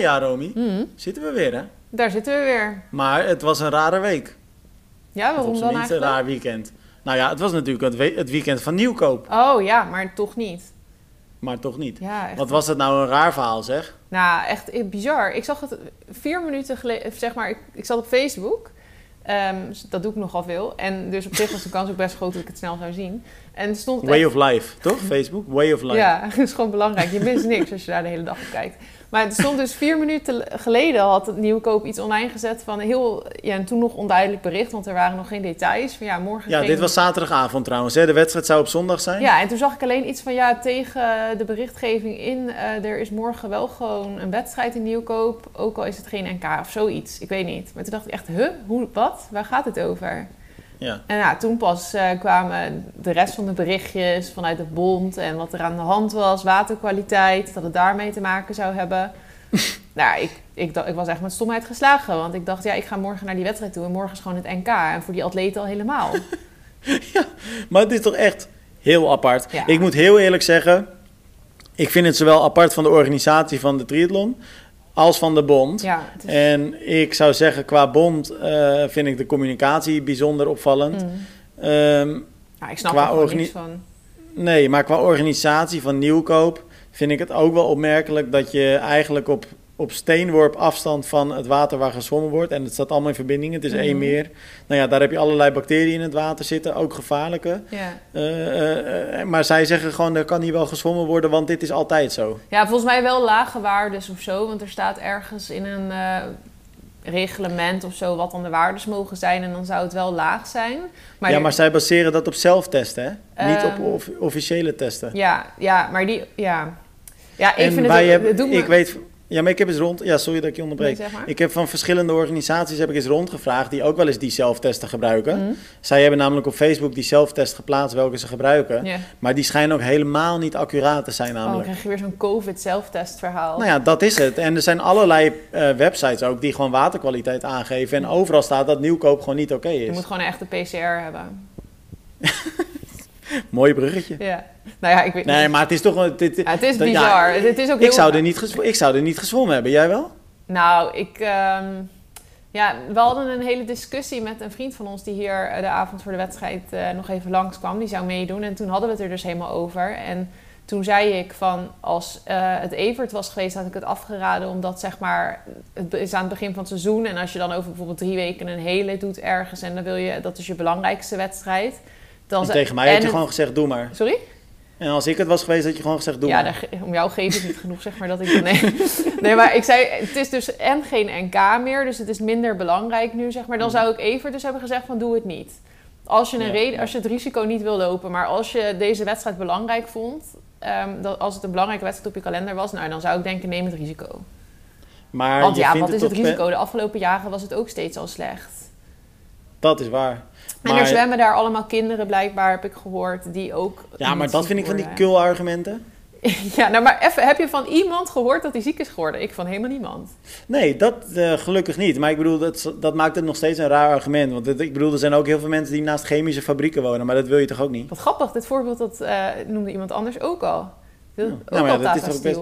ja, Romy. Mhm. Zitten we weer, hè? Daar zitten we weer. Maar het was een rare week. Ja, waarom dan minst een eigenlijk? raar weekend. Nou ja, het was natuurlijk het, we- het weekend van Nieuwkoop. Oh ja, maar toch niet. Maar toch niet. Ja. Wat was het nou een raar verhaal, zeg? Nou, echt eh, bizar. Ik zag het vier minuten geleden, zeg maar, ik, ik zat op Facebook. Ehm, dat doe ik nogal veel. En dus op zich was de kans ook best groot dat ik het snel zou zien. En stond Way echt- of life, toch? Facebook? Way of life. Ja, dat is gewoon belangrijk. Je mist niks als je daar de hele dag op kijkt. Maar het stond dus vier minuten geleden had het Nieuwkoop iets online gezet van een heel, ja, en toen nog onduidelijk bericht, want er waren nog geen details. Van ja, morgen Ja, dit was zaterdagavond trouwens. Hè? De wedstrijd zou op zondag zijn. Ja, en toen zag ik alleen iets van ja, tegen de berichtgeving in, eh, er is morgen wel gewoon een wedstrijd in Nieuwkoop, ook al is het geen NK of zoiets. Ik weet niet. Maar toen dacht ik echt, huh, hoe, wat? Waar gaat het over? Ja. En ja, toen pas eh, kwamen de rest van de berichtjes vanuit de bond en wat er aan de hand was, waterkwaliteit, dat het daarmee te maken zou hebben. nou, ik, ik, ik was echt met stomheid geslagen, want ik dacht, ja, ik ga morgen naar die wedstrijd toe en morgen is gewoon het NK. En voor die atleten al helemaal. Maar het is toch echt heel apart. Ja. Ik moet heel eerlijk zeggen, ik vind het zowel apart van de organisatie van de triathlon als van de bond. Ja, En ik zou zeggen, qua bond eh, vind ik de communicatie bijzonder opvallend. Mm. Ehm, Nou, ik snap Qua er niks van. nee, maar qua organisatie van Nieuwkoop vind ik het ook wel opmerkelijk dat je eigenlijk op, op steenworp afstand van het water waar gezwommen wordt, en het staat allemaal in verbinding, het is één Mhm. meer. Nou ja, daar heb je allerlei bacteriën in het water zitten, ook gevaarlijke. Ja. Eh, eh, eh, maar zij zeggen gewoon, er kan hier wel gezwommen worden, want dit is altijd zo. ja, volgens mij wel lage waardes of zo, want er staat ergens in een reglement of zo wat dan de waardes mogen zijn en dan zou het wel laag zijn. Maar ja, er- maar zij baseren dat op zelftesten, hè? Niet op Ehm, of- officiële testen. Ja, ja, maar die, ja. Ja, ik en vind wij het ook, hebben, het doet me- ik weet, ja, maar ik heb eens rond, ja, sorry dat ik je onderbreek. Nee, zeg maar. Ik heb van verschillende organisaties heb ik eens rondgevraagd die ook wel eens die zelftesten gebruiken. Mhm. Zij hebben namelijk op Facebook die zelftest geplaatst welke ze gebruiken. Maar die schijnen ook helemaal niet accuraat te zijn Oh, dan namelijk. krijg je weer zo'n COVID-zelftestverhaal. Nou ja, dat is het. En er zijn allerlei eh, websites ook die gewoon waterkwaliteit aangeven. En overal staat dat nieuwkoop gewoon niet oké Je is. moet gewoon een echte PCR hebben. Mooi bruggetje. Ja. Nou ja, ik weet Nee, niet. maar het is toch... een- Dit, Ja, het is dat- ja, bizar. het is ook ik, heel... zou er niet ik zou er niet gezwommen hebben. Jij wel? Nou, ik... ehm, ja, we hadden een hele discussie met een vriend van ons... die hier eh, de avond voor de wedstrijd eh, nog even langskwam. Die zou meedoen. En toen hadden we het er dus helemaal over. En toen zei ik van... als eh, het Evert was geweest, had ik het afgeraden... omdat zeg maar... het is aan het begin van het seizoen... en als je dan over bijvoorbeeld drie weken een hele doet ergens... en dan wil je... dat is je belangrijkste wedstrijd... Dan En tegen mij en had je gewoon gezegd, doe maar. Sorry? En als ik het was geweest, had je gewoon gezegd, doe ja, daar om jou geef ik niet genoeg, zeg maar, dat ik... Nee. nee, maar ik zei, het is dus en geen NK meer, dus het is minder belangrijk nu, zeg maar. Dan zou ik even dus hebben gezegd van, doe het niet. Als je, een Ja, reden, als je het risico niet wil lopen, maar als je deze wedstrijd belangrijk vond... ehm, dat, als het een belangrijke wedstrijd op je kalender was, nou, dan zou ik denken, neem het risico. Maar Want ja, wat is het risico? De afgelopen jaren was het ook steeds al slecht. Dat is waar. En Maar- er zwemmen daar allemaal kinderen blijkbaar, heb ik gehoord, die ook... Ja, maar dat vind ik van die worden. kul-argumenten. Ja, nou maar even, heb je van iemand gehoord dat hij ziek is geworden? Ik van helemaal niemand. Nee, dat eh, gelukkig niet. Maar ik bedoel, dat, dat maakt het nog steeds een raar argument. Want het- ik bedoel, er zijn ook heel veel mensen die naast chemische fabrieken wonen. Maar dat wil je toch ook niet? Wat grappig, dit voorbeeld dat eh, noemde iemand anders ook al. Dat, Ja. ook Nou, maar al ja, dat is toch best-.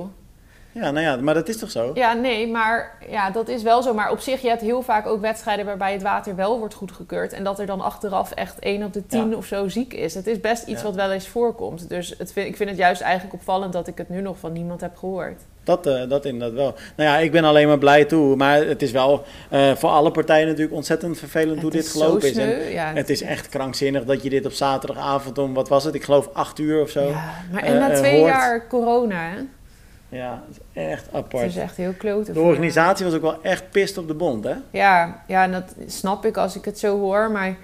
Ja, nou ja, maar dat is toch zo? Ja, nee, maar ja, dat is wel zo. Maar op zich, je hebt heel vaak ook wedstrijden waarbij het water wel wordt goedgekeurd. En dat er dan achteraf echt 1 op de 10 Ja. of zo ziek is. Het is best iets Ja. wat wel eens voorkomt. Dus het vind, ik vind het juist eigenlijk opvallend dat ik het nu nog van niemand heb gehoord. Dat, eh, dat inderdaad wel. Nou ja, ik ben alleen maar blij toe. Maar het is wel eh, voor alle partijen natuurlijk ontzettend vervelend hoe dit gelopen is. En ja. het is echt krankzinnig dat je dit op zaterdagavond om, wat was het? Ik geloof acht uur of zo. Ja, Ja, maar en eh, na twee hoort. jaar corona, hè? het echt Het apart. is echt heel klote. De organisatie was ook wel echt pist op de bond, hè? Ja, ja, en dat snap ik als ik het zo hoor. Maar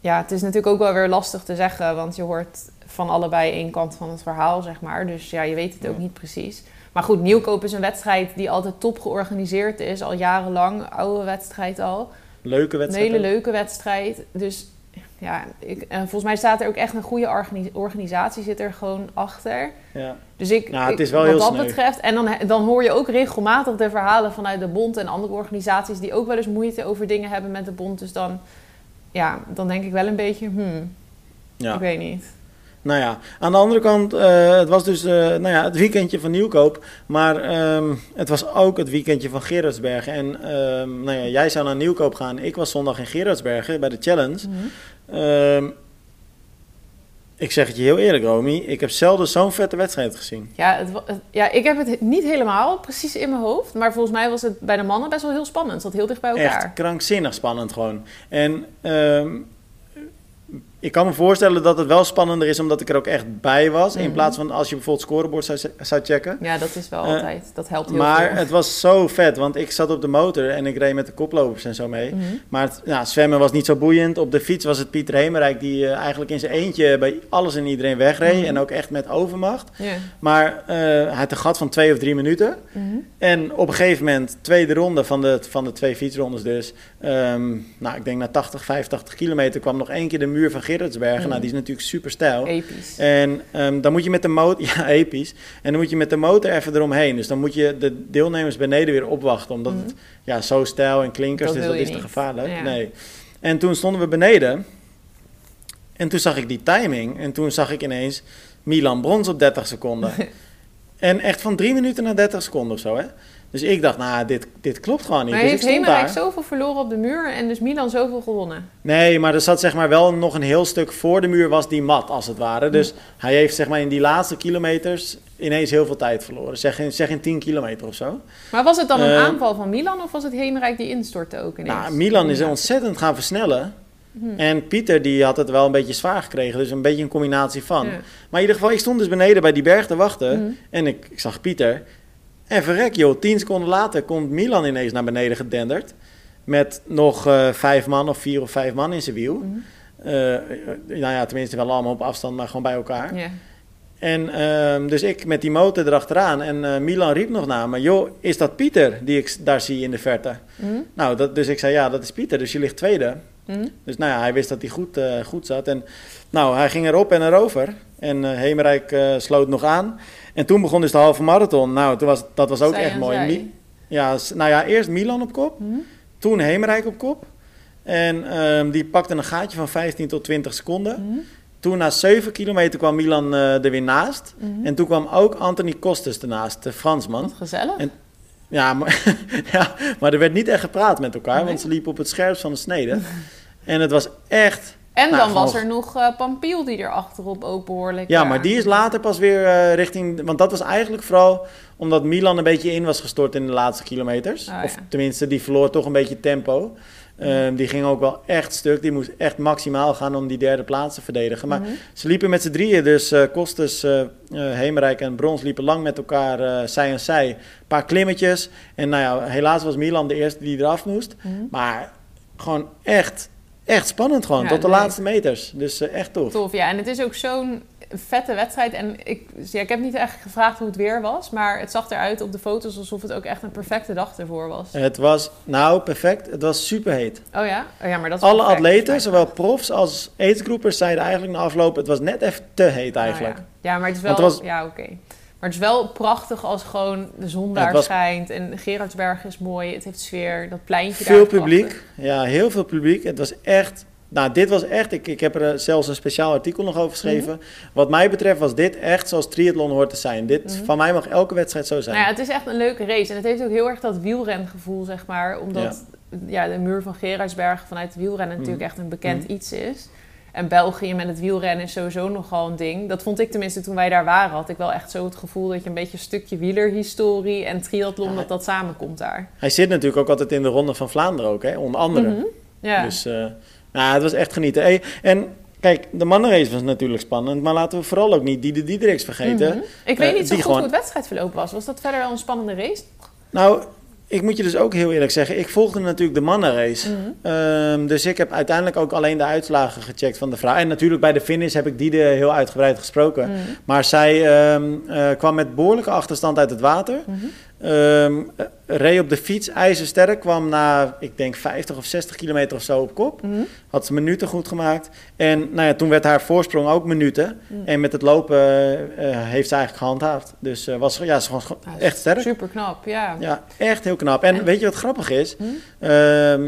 ja, het is natuurlijk ook wel weer lastig te zeggen. Want je hoort van allebei één kant van het verhaal, zeg maar. Dus ja, je weet het ook Ja. niet precies. Maar goed, Nieuwkoop is een wedstrijd die altijd top georganiseerd is. Al jarenlang, oude wedstrijd al. Leuke Een wedstrijd. hele ook. leuke wedstrijd. Dus ja, ik, en volgens mij staat er ook echt een goede organi- organisatie zit er gewoon achter. Ja. Dus ik, Nou, het is wel wat heel dat sneu. betreft. En dan, dan hoor je ook regelmatig de verhalen vanuit de bond en andere organisaties die ook wel eens moeite over dingen hebben met de bond. Dus dan, ja, dan denk ik wel een beetje, hmm, ja. ik weet niet. Nou ja, aan de andere kant, eh, het was dus eh, nou ja, het weekendje van Nieuwkoop. Maar ehm, het was ook het weekendje van Gerardsbergen. En ehm, nou ja, jij zou naar Nieuwkoop gaan. Ik was zondag in Gerardsbergen bij de Challenge. Mhm. Ehm, ik zeg het je heel eerlijk, Romy. Ik heb zelden zo'n vette wedstrijd gezien. Ja, het, ja, ik heb het niet helemaal precies in mijn hoofd. Maar volgens mij was het bij de mannen best wel heel spannend. Het zat heel dicht bij elkaar. Echt krankzinnig spannend gewoon. En ehm, ik kan me voorstellen dat het wel spannender is omdat ik er ook echt bij was. In Mhm. plaats van als je bijvoorbeeld scorebord zou, zou checken. Ja, dat is wel Eh, altijd. Dat helpt heel Maar veel. het was zo vet, want ik zat op de motor en ik reed met de koplopers en zo mee. Mhm. Maar het, ja, zwemmen was niet zo boeiend. Op de fiets was het Pieter Hemerijk die eh, eigenlijk in zijn eentje bij alles en iedereen wegreed. Mhm. En ook echt met overmacht. Maar eh, hij had een gat van twee of drie minuten. En op een gegeven moment, tweede ronde van de, van de twee fietsrondes dus. ehm, nou, ik denk na 80, 85 kilometer kwam nog één keer de muur van Gerritsbergen. Nou, die is natuurlijk super stijl. Episch. En ehm, dan moet je met de motor, ja, episch. En dan moet je met de motor even eromheen. Dus dan moet je de deelnemers beneden weer opwachten. Omdat het ja, zo stijl en klinkers, Dat dus dat is te gevaarlijk. Ja. Nee. En toen stonden we beneden. En toen zag ik die timing. En toen zag ik ineens Milan Brons op 30 seconden. en echt van 3 minuten naar 30 seconden of zo, hè. Dus ik dacht, nou, dit, dit klopt gewoon niet. Maar dus heeft Hemerijk zoveel verloren op de muur en dus Milan zoveel gewonnen? Nee, maar er zat zeg maar wel nog een heel stuk voor de muur was die mat, als het ware. Dus hij heeft zeg maar in die laatste kilometers ineens heel veel tijd verloren. Zeg in, zeg in 10 kilometer of zo. Maar was het dan een Eh, aanval van Milan of was het Hemerijk die instortte ook ineens? Nou, Milan is ontzettend gaan versnellen. Hm. En Pieter die had het wel een beetje zwaar gekregen. Dus een beetje een combinatie van. Ja. Maar in ieder geval, ik stond dus beneden bij die berg te wachten. Mhm. En ik, ik zag Pieter. En verrek joh, 10 seconden later komt Milan ineens naar beneden gedenderd. Met nog eh, vijf man of vier of vijf man in zijn wiel. Eh, nou ja, tenminste wel allemaal op afstand, maar gewoon bij elkaar. En ehm, dus ik met die motor erachteraan. En eh, Milan riep nog naar me: Joh, is dat Pieter die ik daar zie in de verte? Mhm. Nou, dat, dus ik zei: Ja, dat is Pieter. Dus je ligt tweede. Mhm. Dus nou ja, hij wist dat hij goed, goed zat. En nou, hij ging erop en erover. En Hemerijk sloot nog aan. En toen begon dus de halve marathon. Nou, toen was, dat was ook Zij echt mooi. Mi- Ja, nou ja, eerst Milan op kop. Mhm. Toen Hemerijk op kop. En ehm, die pakte een gaatje van 15 tot 20 seconden. Mhm. Toen na 7 kilometer kwam Milan eh, er weer naast. Mhm. En toen kwam ook Anthony Costes ernaast, de Fransman. Wat gezellig. En- Ja maar, ja, maar er werd niet echt gepraat met elkaar, Nee. want ze liepen op het scherpst van de snede. en het was echt... En Nou, dan was er nog eh, Pampiel die er achterop ook behoorlijk... Ja, eh, maar die is later pas weer eh, richting... Want dat was eigenlijk vooral omdat Milan een beetje in was gestort in de laatste kilometers. Oh, Of tenminste, die verloor toch een beetje tempo. Ehm, die ging ook wel echt stuk. Die moest echt maximaal gaan om die derde plaats te verdedigen. Maar Mhm. Ze liepen met z'n drieën, dus eh Kostes, eh eh, Hemerijk en Brons liepen lang met elkaar eh, zij en zij. Een paar klimmetjes. En nou ja, helaas was Milan de eerste die eraf moest. Mhm. Maar gewoon echt, echt spannend gewoon, Ja, tot de leuk. laatste meters. Dus eh, echt tof. Tof, ja. En het is ook zo'n vette wedstrijd. En ik, ja, ik heb niet echt gevraagd hoe het weer was. Maar het zag eruit op de foto's alsof het ook echt een perfecte dag ervoor was. Het was, nou perfect, het was super heet. Oh ja? Oh ja, maar dat Alle perfect. atleten, zowel profs als aidsgroepers, zeiden eigenlijk na afloop, het was net even te heet eigenlijk. Oh ja. ja, maar het is wel... Want het was- Ja, oké. Maar het is wel prachtig als gewoon de zon daar was- schijnt. En Gerardsberg is mooi. Het heeft sfeer. Dat pleintje Veel daar publiek, erachter. ja, heel veel publiek. Het was echt, nou, dit was echt, ik, ik heb er eh, zelfs een speciaal artikel nog over geschreven. Wat mij betreft was dit echt zoals triathlon hoort te zijn. Dit, Mhm. Van mij mag elke wedstrijd zo zijn. Nou ja, het is echt een leuke race. En het heeft ook heel erg dat wielrengevoel, zeg maar. Omdat ja. de muur van Gerardsberg vanuit wielrennen natuurlijk Mhm. echt een bekend Mhm. iets is. En België met het wielrennen is sowieso nogal een ding. Dat vond ik tenminste toen wij daar waren. Had ik wel echt zo het gevoel dat je een beetje een stukje wielerhistorie en triathlon, Ja. dat dat samenkomt daar. Hij zit natuurlijk ook altijd in de Ronde van Vlaanderen ook, hè, onder andere. Mhm. Ja. Dus eh, nou, het was echt genieten. Hey, en kijk, de mannenrace was natuurlijk spannend, maar laten we vooral ook niet die de Diedericks vergeten. Mhm. Ik weet Eh, niet zo goed gewoon- hoe het wedstrijdverloop was. Was dat verder een spannende race? Nou, ik moet je dus ook heel eerlijk zeggen, ik volgde natuurlijk de mannenrace. Mhm. Ehm, dus ik heb uiteindelijk ook alleen de uitslagen gecheckt van de vrouw. En natuurlijk bij de finish heb ik die de heel uitgebreid gesproken. Mhm. Maar zij ehm, eh, kwam met behoorlijke achterstand uit het water. Mhm. Reed op de fiets ijzersterk, kwam na, ik denk 50 of 60 kilometer of zo op kop. Mhm. Had ze minuten goed gemaakt. En nou ja, toen werd haar voorsprong ook minuten. Mhm. En met het lopen eh, eh, heeft ze eigenlijk gehandhaafd. Dus eh, was, ja, ze was Ja, echt sterk. Super knap, ja. Ja, echt heel knap. En En- weet je wat grappig is? Hm? Ehm,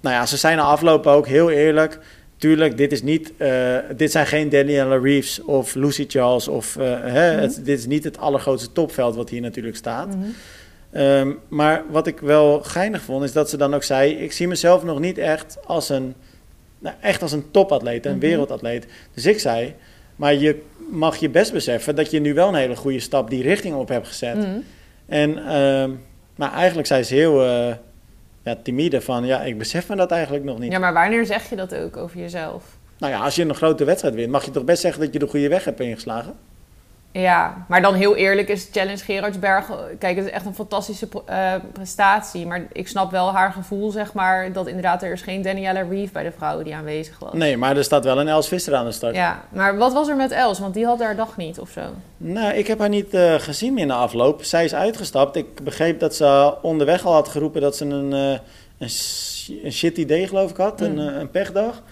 nou ja, ze zijn na aflopen ook heel eerlijk. Tuurlijk, dit, is niet, eh, dit zijn geen Daniela Reeves of Lucy Charles. Of, eh, hè, Mhm. het, dit is niet het allergrootste topveld wat hier natuurlijk staat. Mhm. Ehm, maar wat ik wel geinig vond, is dat ze dan ook zei... ik zie mezelf nog niet echt als een, nou, echt als een topatleet, een Mhm. wereldatleet. Dus ik zei, maar je mag je best beseffen... dat je nu wel een hele goede stap die richting op hebt gezet. En ehm, maar eigenlijk zei ze heel eh, ja, timide van... ja, ik besef me dat eigenlijk nog niet. Ja, maar wanneer zeg je dat ook over jezelf? Nou ja, als je een grote wedstrijd wint... mag je toch best zeggen dat je de goede weg hebt ingeslagen? Ja, maar dan heel eerlijk is Challenge Gerardsberg... Kijk, het is echt een fantastische eh, prestatie. Maar ik snap wel haar gevoel, zeg maar... dat inderdaad er is geen Daniela Reeve bij de vrouwen die aanwezig was. Nee, maar er staat wel een Els Visser aan de start. Ja, maar wat was er met Els? Want die had haar dag niet of zo. Nou, ik heb haar niet eh, gezien in de afloop. Zij is uitgestapt. Ik begreep dat ze onderweg al had geroepen dat ze een, eh, een, sh- een shit idee, geloof ik, had. Een, Mm. eh, een pechdag.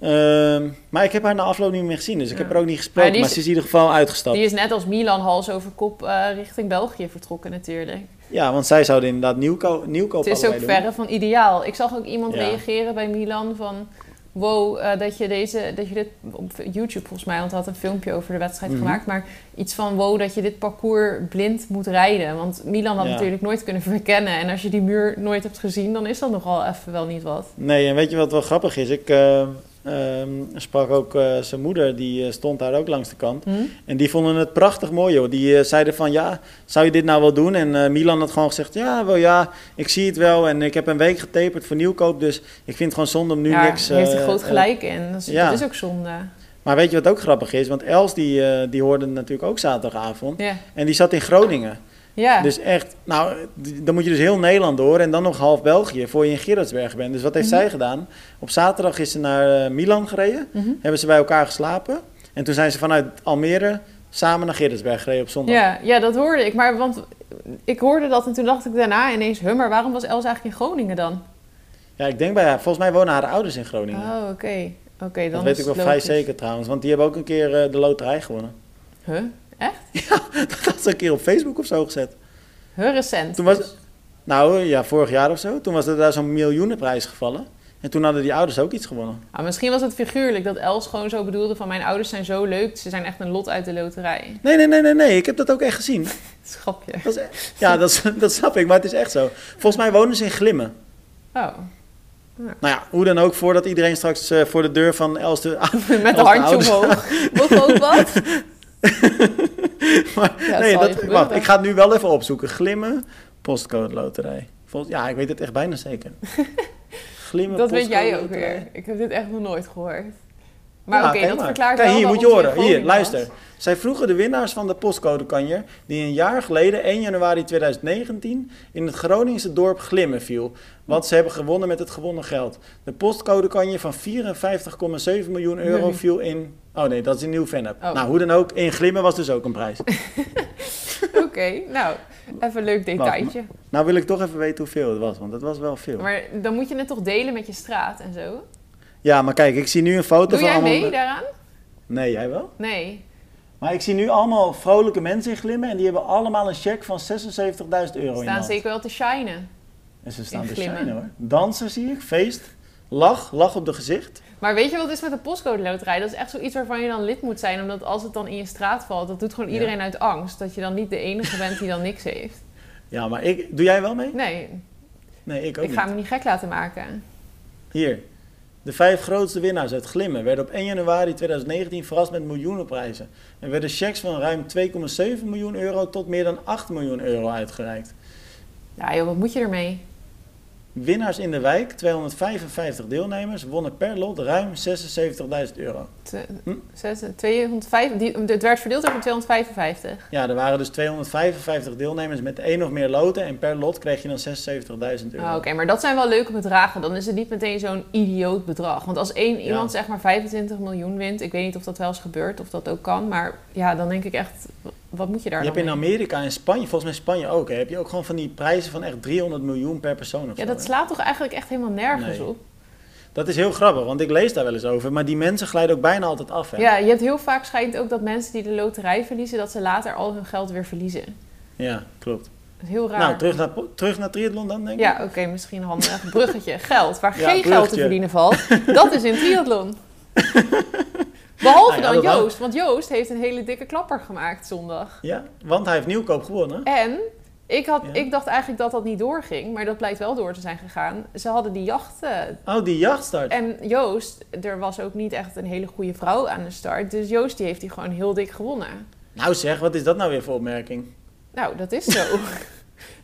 Ehm, maar ik heb haar na afloop niet meer gezien. Dus ik Ja. heb haar ook niet gesproken. Maar ze is in ieder geval uitgestapt. Die is net als Milan hals over kop eh, richting België vertrokken natuurlijk. Ja, want zij zouden inderdaad nieuwko nieuwkoop Het is ook doen. verre van ideaal. Ik zag ook iemand Ja. reageren bij Milan van... Wow, eh, dat, je deze, dat je dit op YouTube volgens mij, want hij had een filmpje over de wedstrijd Mhm. gemaakt. Maar iets van wow, dat je dit parcours blind moet rijden. Want Milan had Ja. natuurlijk nooit kunnen verkennen. En als je die muur nooit hebt gezien, dan is dat nogal even wel niet wat. Nee, en weet je wat wel grappig is? Ik eh, ehm, sprak ook eh, zijn moeder, die eh, stond daar ook langs de kant. Hm? En die vonden het prachtig mooi, joh. Die eh, zeiden van, ja, zou je dit nou wel doen? En Milan had gewoon gezegd, ja, wel ja, ik zie het wel. En ik heb een week getaperd voor nieuwkoop, dus ik vind het gewoon zonde om nu ja, niks... heeft hij eh, groot gelijk in. Dat is, ja. dat is ook zonde. maar weet je wat ook grappig is? Want Els, die, die hoorde het natuurlijk ook zaterdagavond. Ja. En die zat in Groningen. Ja. Dus echt, nou, dan moet je dus heel Nederland door en dan nog half België voor je in Gerardsberg bent. Dus wat heeft Mhm. zij gedaan? Op zaterdag is ze naar eh, Milan gereden, Mhm. hebben ze bij elkaar geslapen. En toen zijn ze vanuit Almere samen naar Gerardsberg gereden op zondag. Ja, ja, dat hoorde ik. Maar want ik hoorde dat en toen dacht ik daarna ineens... Huh, maar waarom was Els eigenlijk in Groningen dan? Ja, ik denk bij haar, volgens mij wonen haar ouders in Groningen. Oh, oké. Oké, dan dat weet ik wel vrij zeker trouwens, want die hebben ook een keer eh, de loterij gewonnen. Huh? dat had ze een keer op Facebook of zo gezet. Huh, recent. Toen was, dus. nou ja, vorig jaar of zo, toen was er daar zo'n miljoenenprijs gevallen. En toen hadden die ouders ook iets gewonnen. Ah, misschien was het figuurlijk dat Els gewoon zo bedoelde van... mijn ouders zijn zo leuk, ze zijn echt een lot uit de loterij. Nee, nee, nee, nee, nee, ik heb dat ook echt gezien. Schapje. Dat is, e- ja, dat, is- dat snap ik, maar het is echt zo. Volgens mij wonen ze in Glimmen. Oh, Nou ja, hoe dan ook, voordat iedereen straks eh, voor de deur van Els de... met de een handje ouders- omhoog. We ook wat? maar, Ja, het nee, dat, wacht, ik ga het nu wel even opzoeken. Glimmen, postcode loterij. Vol, ja, ik weet het echt bijna zeker. Glimmen, Dat weet postcode jij ook weer. Ik heb dit echt nog nooit gehoord. Maar Ja, oké, dat maar. verklaart Kijk, wel hier moet je horen. Hier, luister. was. Zij vroegen de winnaars van de postcodekanjer... die een jaar geleden, 1 januari 2019... in het Groningse dorp Glimmen viel. Wat ze hebben gewonnen met het gewonnen geld. De postcodekanjer van 54,7 miljoen euro Nee. viel in... Oh nee, dat is in Nieuw-Vennep. Oh. Nou, hoe dan ook, in Glimmen was dus ook een prijs. Oké, nou, even een leuk detailtje. nou wil ik toch even weten hoeveel het was, want het was wel veel. Maar dan moet je het toch delen met je straat en zo? Ja, maar kijk, ik zie nu een foto Doe van jij allemaal... mee daaraan? Nee, jij wel? Nee. Maar ik zie nu allemaal vrolijke mensen in Glimmen... en die hebben allemaal een cheque van 76.000 euro in de Staan zeker wel te shinen. En ze staan In te shinen hoor. Dansen zie ik, feest, lach, lach op de gezicht. Maar weet je wat is met de postcode loterij? Dat is echt zoiets waarvan je dan lid moet zijn. Omdat als het dan in je straat valt, dat doet gewoon Ja. iedereen uit angst. Dat je dan niet de enige bent die dan niks heeft. Ja, maar ik, doe jij wel mee? Nee, Nee, ik ook ik ga niet. me niet gek laten maken. Hier. De vijf grootste winnaars uit Glimmen werden op 1 januari 2019 verrast met miljoenenprijzen. Er werden checks van ruim 2,7 miljoen euro tot meer dan 8 miljoen euro uitgereikt. Ja joh, wat moet je ermee? Winnaars in de wijk, 255 deelnemers, wonnen per lot ruim 76.000 euro. Hm? zes- 205, die, het werd verdeeld over 255. Ja, er waren dus 255 deelnemers met één of meer loten en per lot kreeg je dan 76.000 euro. Ah, Oké, maar dat zijn wel leuke bedragen. Dan is het niet meteen zo'n idioot bedrag. Want als één Ja. iemand zeg maar 25 miljoen wint, ik weet niet of dat wel eens gebeurt, of dat ook kan. Maar ja, dan denk ik echt, wat moet je daar Je hebt in mee? Amerika en Spanje, volgens mij Spanje ook, hè, heb je ook gewoon van die prijzen van echt 300 miljoen per persoon of Ja, zo, dat hè? slaat toch eigenlijk echt helemaal nergens Nee. op? Dat is heel grappig, want ik lees daar wel eens over, maar die mensen glijden ook bijna altijd af. Hè? Ja, je hebt heel vaak schijnt ook dat mensen die de loterij verliezen, dat ze later al hun geld weer verliezen. Ja, klopt. Dat is heel raar. Nou, terug naar, terug naar triathlon dan, denk ik. Ja, oké, misschien handig. Bruggetje, geld. Waar Ja, geen geld te verdienen valt, dat is in triathlon. Behalve Nou ja, dan. Joost, want Joost heeft een hele dikke klapper gemaakt zondag. Ja, want hij heeft nieuwkoop gewonnen. En ik, had, Ja. ik dacht eigenlijk dat dat niet doorging, maar dat blijkt wel door te zijn gegaan. Ze hadden die jacht. eh, Oh, die jachtstart. en Joost, er was ook niet echt een hele goede vrouw aan de start. Dus Joost die heeft die gewoon heel dik gewonnen. Nou zeg, wat is dat nou weer voor opmerking? Nou, dat is zo.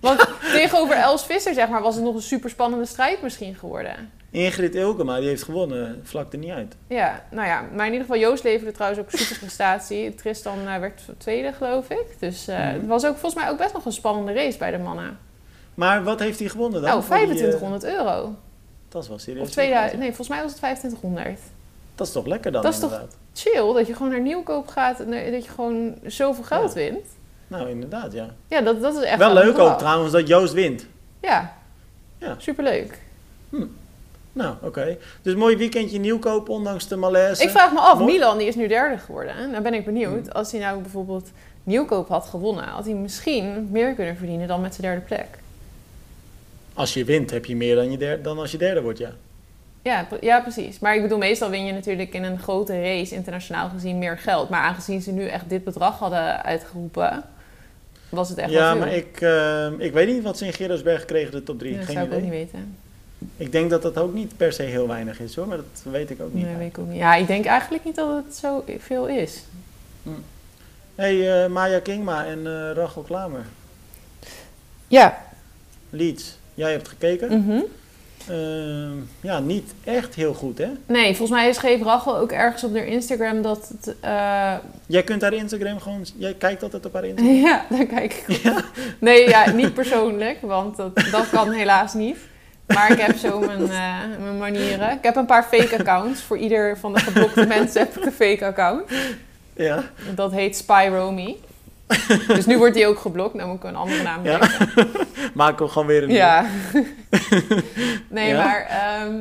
Want tegenover Els Visser, zeg maar, was het nog een super spannende strijd misschien geworden. Ingrid Ilkema, die heeft gewonnen, vlakte niet uit. Ja, nou ja, maar in ieder geval, Joost leverde trouwens ook een super prestatie. Tristan eh, werd tweede, geloof ik. Dus eh, Mhm. het was ook volgens mij ook best nog een spannende race bij de mannen. Maar wat heeft hij gewonnen dan? Nou, voor die, eh, 2500 euro. dat is wel serieus. Of 2000, nee, volgens mij was het 2500. Dat is toch lekker dan Dat is toch-. Chill, dat je gewoon naar nieuwkoop gaat en dat je gewoon zoveel geld wint. Nou, inderdaad, ja. Ja, dat, dat is echt Wel leuk ook trouwens dat Joost wint. Ja, Ja. superleuk. Nou, oké. Dus mooi weekendje nieuwkoop, ondanks de malaise. Ik vraag me af, Mooi. Milan die is nu derde geworden. hè? Nou ben ik benieuwd. Hmm. Als hij nou bijvoorbeeld nieuwkoop had gewonnen, had hij misschien meer kunnen verdienen dan met zijn derde plek. Als je wint, heb je meer dan, je dan als je derde wordt, ja. Ja, ja, precies. Maar ik bedoel, meestal win je natuurlijk in een grote race, internationaal gezien, meer geld. Maar aangezien ze nu echt dit bedrag hadden uitgeroepen, was het echt ja, maar ik, eh, ik weet niet wat ze in Gerardsberg kregen, de top 3. Ja, dat Geen zou ik ook niet weten. Ik denk dat dat ook niet per se heel weinig is hoor, maar dat weet ik ook niet. Nee, weet ik ook niet. Ja, ik denk eigenlijk niet dat het zo veel is. hey, eh, Maya Kingma en eh, Rachel Klamer. Ja. Leeds, jij hebt gekeken. Mhm. Ehm, ja, niet echt heel goed hè. Nee, volgens mij schreef Rachel ook ergens op haar Instagram dat het... eh, Jij kunt haar Instagram gewoon, jij kijkt altijd op haar Instagram. Ja, daar kijk ik op. Nee, ja, niet persoonlijk, want dat, dat kan helaas niet. Maar ik heb zo mijn, eh, mijn manieren. Ik heb een paar fake accounts. Voor ieder van de geblokte mensen heb ik een fake account. Ja, Dat heet Spyromy. Dus nu wordt die ook geblokt. Dan moet ik een andere naam Ja. bedenken. maak hem gewoon weer een Ja. Nee, Ja? maar... ehm,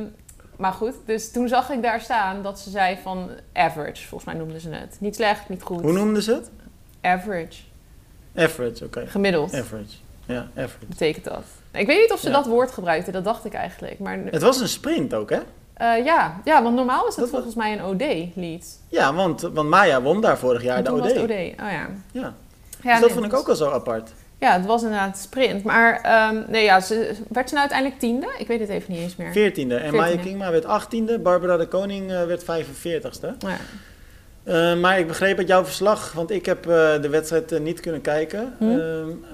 maar goed, dus toen zag ik daar staan dat ze zei van average. Volgens mij noemden ze het. Niet slecht, niet goed. Hoe noemden ze het? Average. Average, oké. Gemiddeld Average. Ja, average. betekent dat. Ik weet niet of ze Ja. dat woord gebruikten. Dat dacht ik eigenlijk. Maar Het was een sprint ook hè? Eh, ja. ja, want normaal is het Dat was- volgens mij een OD lead. Ja, want, want Maya won daar vorig jaar En de OD. OD. Oh ja. Ja, ja dus dat nee, vond ik ook al zo apart. Ja, het was inderdaad een sprint. Maar ehm, nee, ja, ze, werd ze nou uiteindelijk tiende? Ik weet het even niet eens meer. Veertiende. En Maya. Kingma werd achttiende. Barbara de Koning eh, werd 45ste. Nou ja. Eh, maar ik begreep uit jouw verslag, want ik heb eh, de wedstrijd niet kunnen kijken. Hm. eh,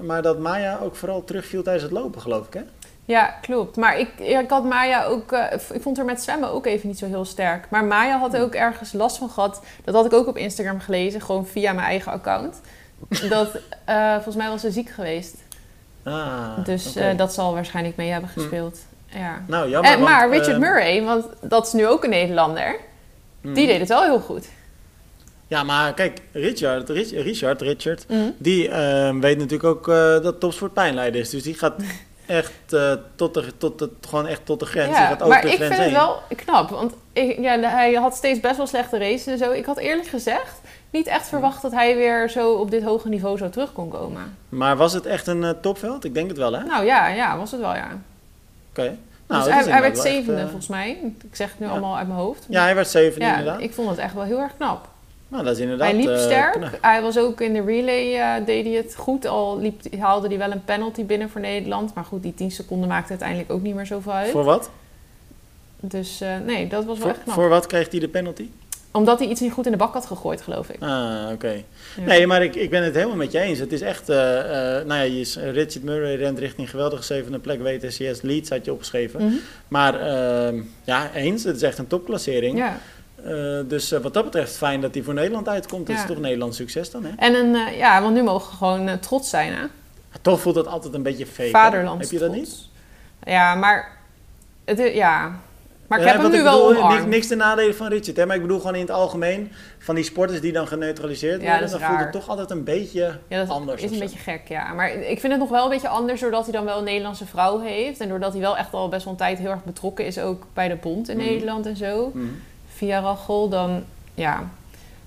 maar dat Maya ook vooral terugviel tijdens het lopen, geloof ik, hè? Ja, klopt. Maar ik, ik had Maya ook... ik vond haar met zwemmen ook even niet zo heel sterk. Maar Maya had er ook ergens last van gehad. Dat had ik ook op Instagram gelezen. Gewoon via mijn eigen account. Dat, eh, volgens mij was ze ziek geweest. Ah, dus eh, dat zal waarschijnlijk mee hebben gespeeld. Ja. Nou, jammer. En, maar want, Richard eh, Murray, want dat is nu ook een Nederlander, hm. die deed het wel heel goed. Ja, maar kijk, Richard, Rich- Richard, Richard Mm. die eh, weet natuurlijk ook eh, dat topsport pijnlijden is. Dus die gaat echt, eh, tot, de, tot, de, gewoon echt tot de grens. Ja, gaat over maar de ik grens vind het wel knap, want ik, ja, hij had steeds best wel slechte races en zo. Ik had eerlijk gezegd niet echt verwacht dat hij weer zo op dit hoge niveau zo terug kon komen. Maar was het echt een eh, topveld? Ik denk het wel, hè? Oké. Nou ja, ja, was het wel ja. Nou, dus hij, werd echt, zevende eh, volgens mij. Ik zeg het nu ja. allemaal uit mijn hoofd. Ja, hij werd zevende Ja, inderdaad. ik vond het echt wel heel erg knap. Nou, dat is inderdaad... hij liep eh, sterk. knap. Hij was ook in de relay, eh, deed hij het goed. Al liep, haalde hij wel een penalty binnen voor Nederland. Maar goed, die 10 seconden maakte uiteindelijk ook niet meer zoveel uit. Voor wat? Dus eh, nee, dat was wel Voor, echt knap. voor wat kreeg hij de penalty? Omdat hij iets niet goed in de bak had gegooid, geloof ik. Ah, oké. Ja. Nee, maar ik, ik ben het helemaal met je eens. Het is echt... nou ja, je, is- Richard Murray rent richting geweldige zevende plek. WTCS Leeds had je opgeschreven. Mhm. Maar ehm, ja, eens. Het is echt een topklassering. Ja. Eh, dus eh, wat dat betreft fijn dat hij voor Nederland uitkomt. Dat Ja. is toch een Nederlands succes dan, hè? En een, eh, ja, want nu mogen we gewoon trots zijn, hè? Toch voelt dat altijd een beetje fake. Vaderlands Heb je dat niet? Ja, maar... Het, ja. Maar ik Ja, heb hem nu wel bedoel, omarmd. niks, niks ten nadele van Richard, hè? Maar ik bedoel gewoon in het algemeen... van die sporters die dan geneutraliseerd Ja, worden... dat is dan voelt het toch altijd een beetje Ja, dat anders. is een zo. beetje gek, ja. Maar ik vind het nog wel een beetje anders doordat hij dan wel een Nederlandse vrouw heeft. En doordat hij wel echt al best wel een tijd heel erg betrokken is ook bij de bond in Mhm. Nederland en zo. Mhm. Via Rachel, dan ja,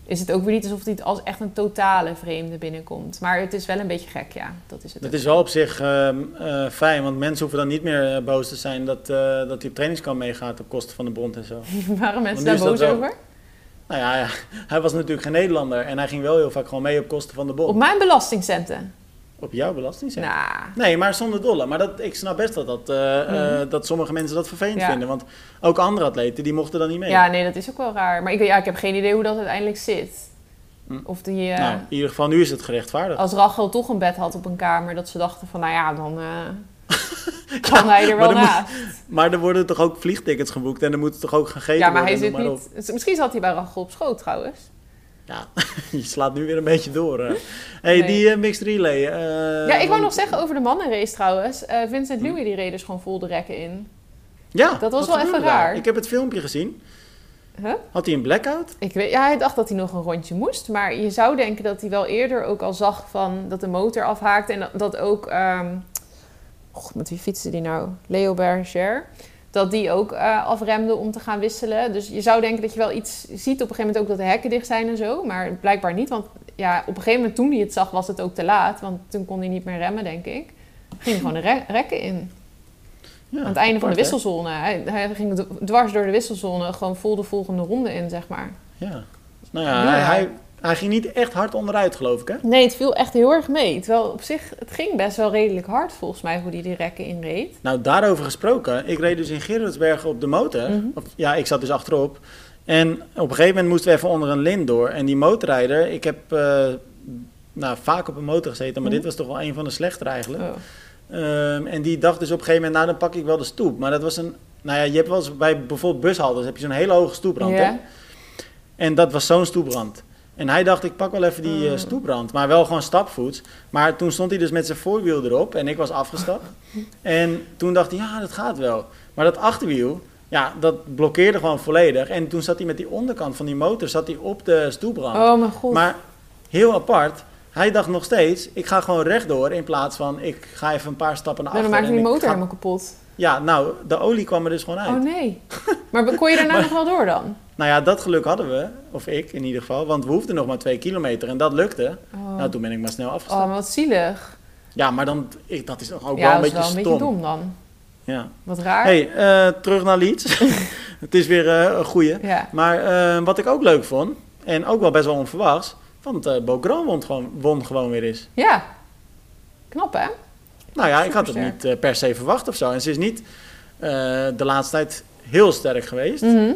is het ook weer niet alsof hij als echt een totale vreemde binnenkomt. Maar het is wel een beetje gek, ja. Dat is het ook. is wel op zich ehm, eh, fijn, want mensen hoeven dan niet meer eh, boos te zijn... dat, eh, dat hij op trainingskamp meegaat op kosten van de bond en zo. Waren mensen daar boos wel. over? Nou ja, ja, hij was natuurlijk geen Nederlander en hij ging wel heel vaak gewoon mee op kosten van de bond. Op mijn belastingcenten. Op jouw belastingcent? Nou, Nee, maar zonder dolle. Maar dat, ik snap best dat, dat, eh, eh, Mhm. dat sommige mensen dat vervelend Ja. vinden. Want ook andere atleten, die mochten dan niet mee. ja, nee, dat is ook wel raar. Maar ik, ja, ik heb geen idee hoe dat uiteindelijk zit. Hm. Of die, eh, Nou, in ieder geval, nu is het gerechtvaardigd. als Rachel toch een bed had op een kamer, dat ze dachten van, nou ja, dan eh, kan hij er wel naast. Maar er worden toch ook vliegtickets geboekt en er moet toch ook gegeten Ja, maar hij worden. zit maar niet... Misschien zat hij bij Rachel op schoot trouwens. Ja, je slaat nu weer een beetje door. hè. hey, Nee. die eh, mixed relay. eh, ja, ik wou nog zeggen over de mannenrace trouwens. Eh, Vincent Louis die reed dus gewoon vol de rekken in. Ja, Dat was wel even daar? raar. Ik heb het filmpje gezien. Huh? Had hij een blackout? Ik weet, ja, hij dacht dat hij nog een rondje moest. Maar je zou denken dat hij wel eerder ook al zag van dat de motor afhaakte. En dat, dat ook... ehm God, met wie fietste die nou? Leo Berger. Dat die ook eh, afremde om te gaan wisselen. Dus je zou denken dat je wel iets ziet. Op een gegeven moment ook dat de hekken dicht zijn en zo. Maar blijkbaar niet. Want ja, op een gegeven moment toen hij het zag was het ook te laat. Want toen kon hij niet meer remmen, denk ik. Ging gewoon de re- rekken in. Ja, Aan het einde van de wisselzone. Hij, hij ging dwars door de wisselzone. Gewoon vol de volgende ronde in, zeg maar. Ja. Nou ja, Ja. Hij, hij, ging niet echt hard onderuit, geloof ik, hè? Nee, het viel echt heel erg mee. Terwijl op zich, het ging best wel redelijk hard volgens mij hoe die die rekken inreed. Nou, daarover gesproken. Ik reed dus in Gerardsbergen op de motor. Mhm. Of, ja, ik zat dus achterop. En op een gegeven moment moesten we even onder een lint door. En die motorrijder, ik heb eh, nou, vaak op een motor gezeten, maar Mhm. dit was toch wel een van de slechtere eigenlijk. Oh. Ehm, en die dacht dus op een gegeven moment, nou dan pak ik wel de stoep. Maar dat was een, nou ja, je hebt wel eens bij bijvoorbeeld bushalters, heb je zo'n hele hoge stoeprand. Hè? En dat was zo'n stoeprand. En hij dacht, ik pak wel even die Mm. stoeprand. Maar wel gewoon stapvoets. Maar toen stond hij dus met zijn voorwiel erop. En ik was afgestapt. en toen dacht hij, ja, dat gaat wel. Maar dat achterwiel, ja, dat blokkeerde gewoon volledig. En toen zat hij met die onderkant van die motor zat hij op de stoeprand. Oh mijn god. Maar heel apart. Hij dacht nog steeds, ik ga gewoon rechtdoor in plaats van ik ga even een paar stappen naar achteren. dan maakte die motor ga- helemaal kapot. Ja, nou, de olie kwam er dus gewoon uit. Oh nee. Maar kon je daarna nog wel door dan? Nou ja, dat geluk hadden we, of ik in ieder geval, want we hoefden nog maar twee kilometer en dat lukte. Oh, Nou, toen ben ik maar snel afgestapt. oh maar wat zielig. Ja, maar dan, ik, dat is toch ook ja, wel een dat is beetje wel een stom. beetje dom dan. Ja. Wat raar. Hey, eh, terug naar Leeds. het is weer eh, een goeie. Ja. Maar eh, wat ik ook leuk vond, en ook wel best wel onverwachts, want eh Beaugrand won gewoon, won gewoon weer eens. ja. Knap hè? Nou ja, ik had het niet per se verwacht of zo. En ze is niet de laatste tijd heel sterk geweest. Eh,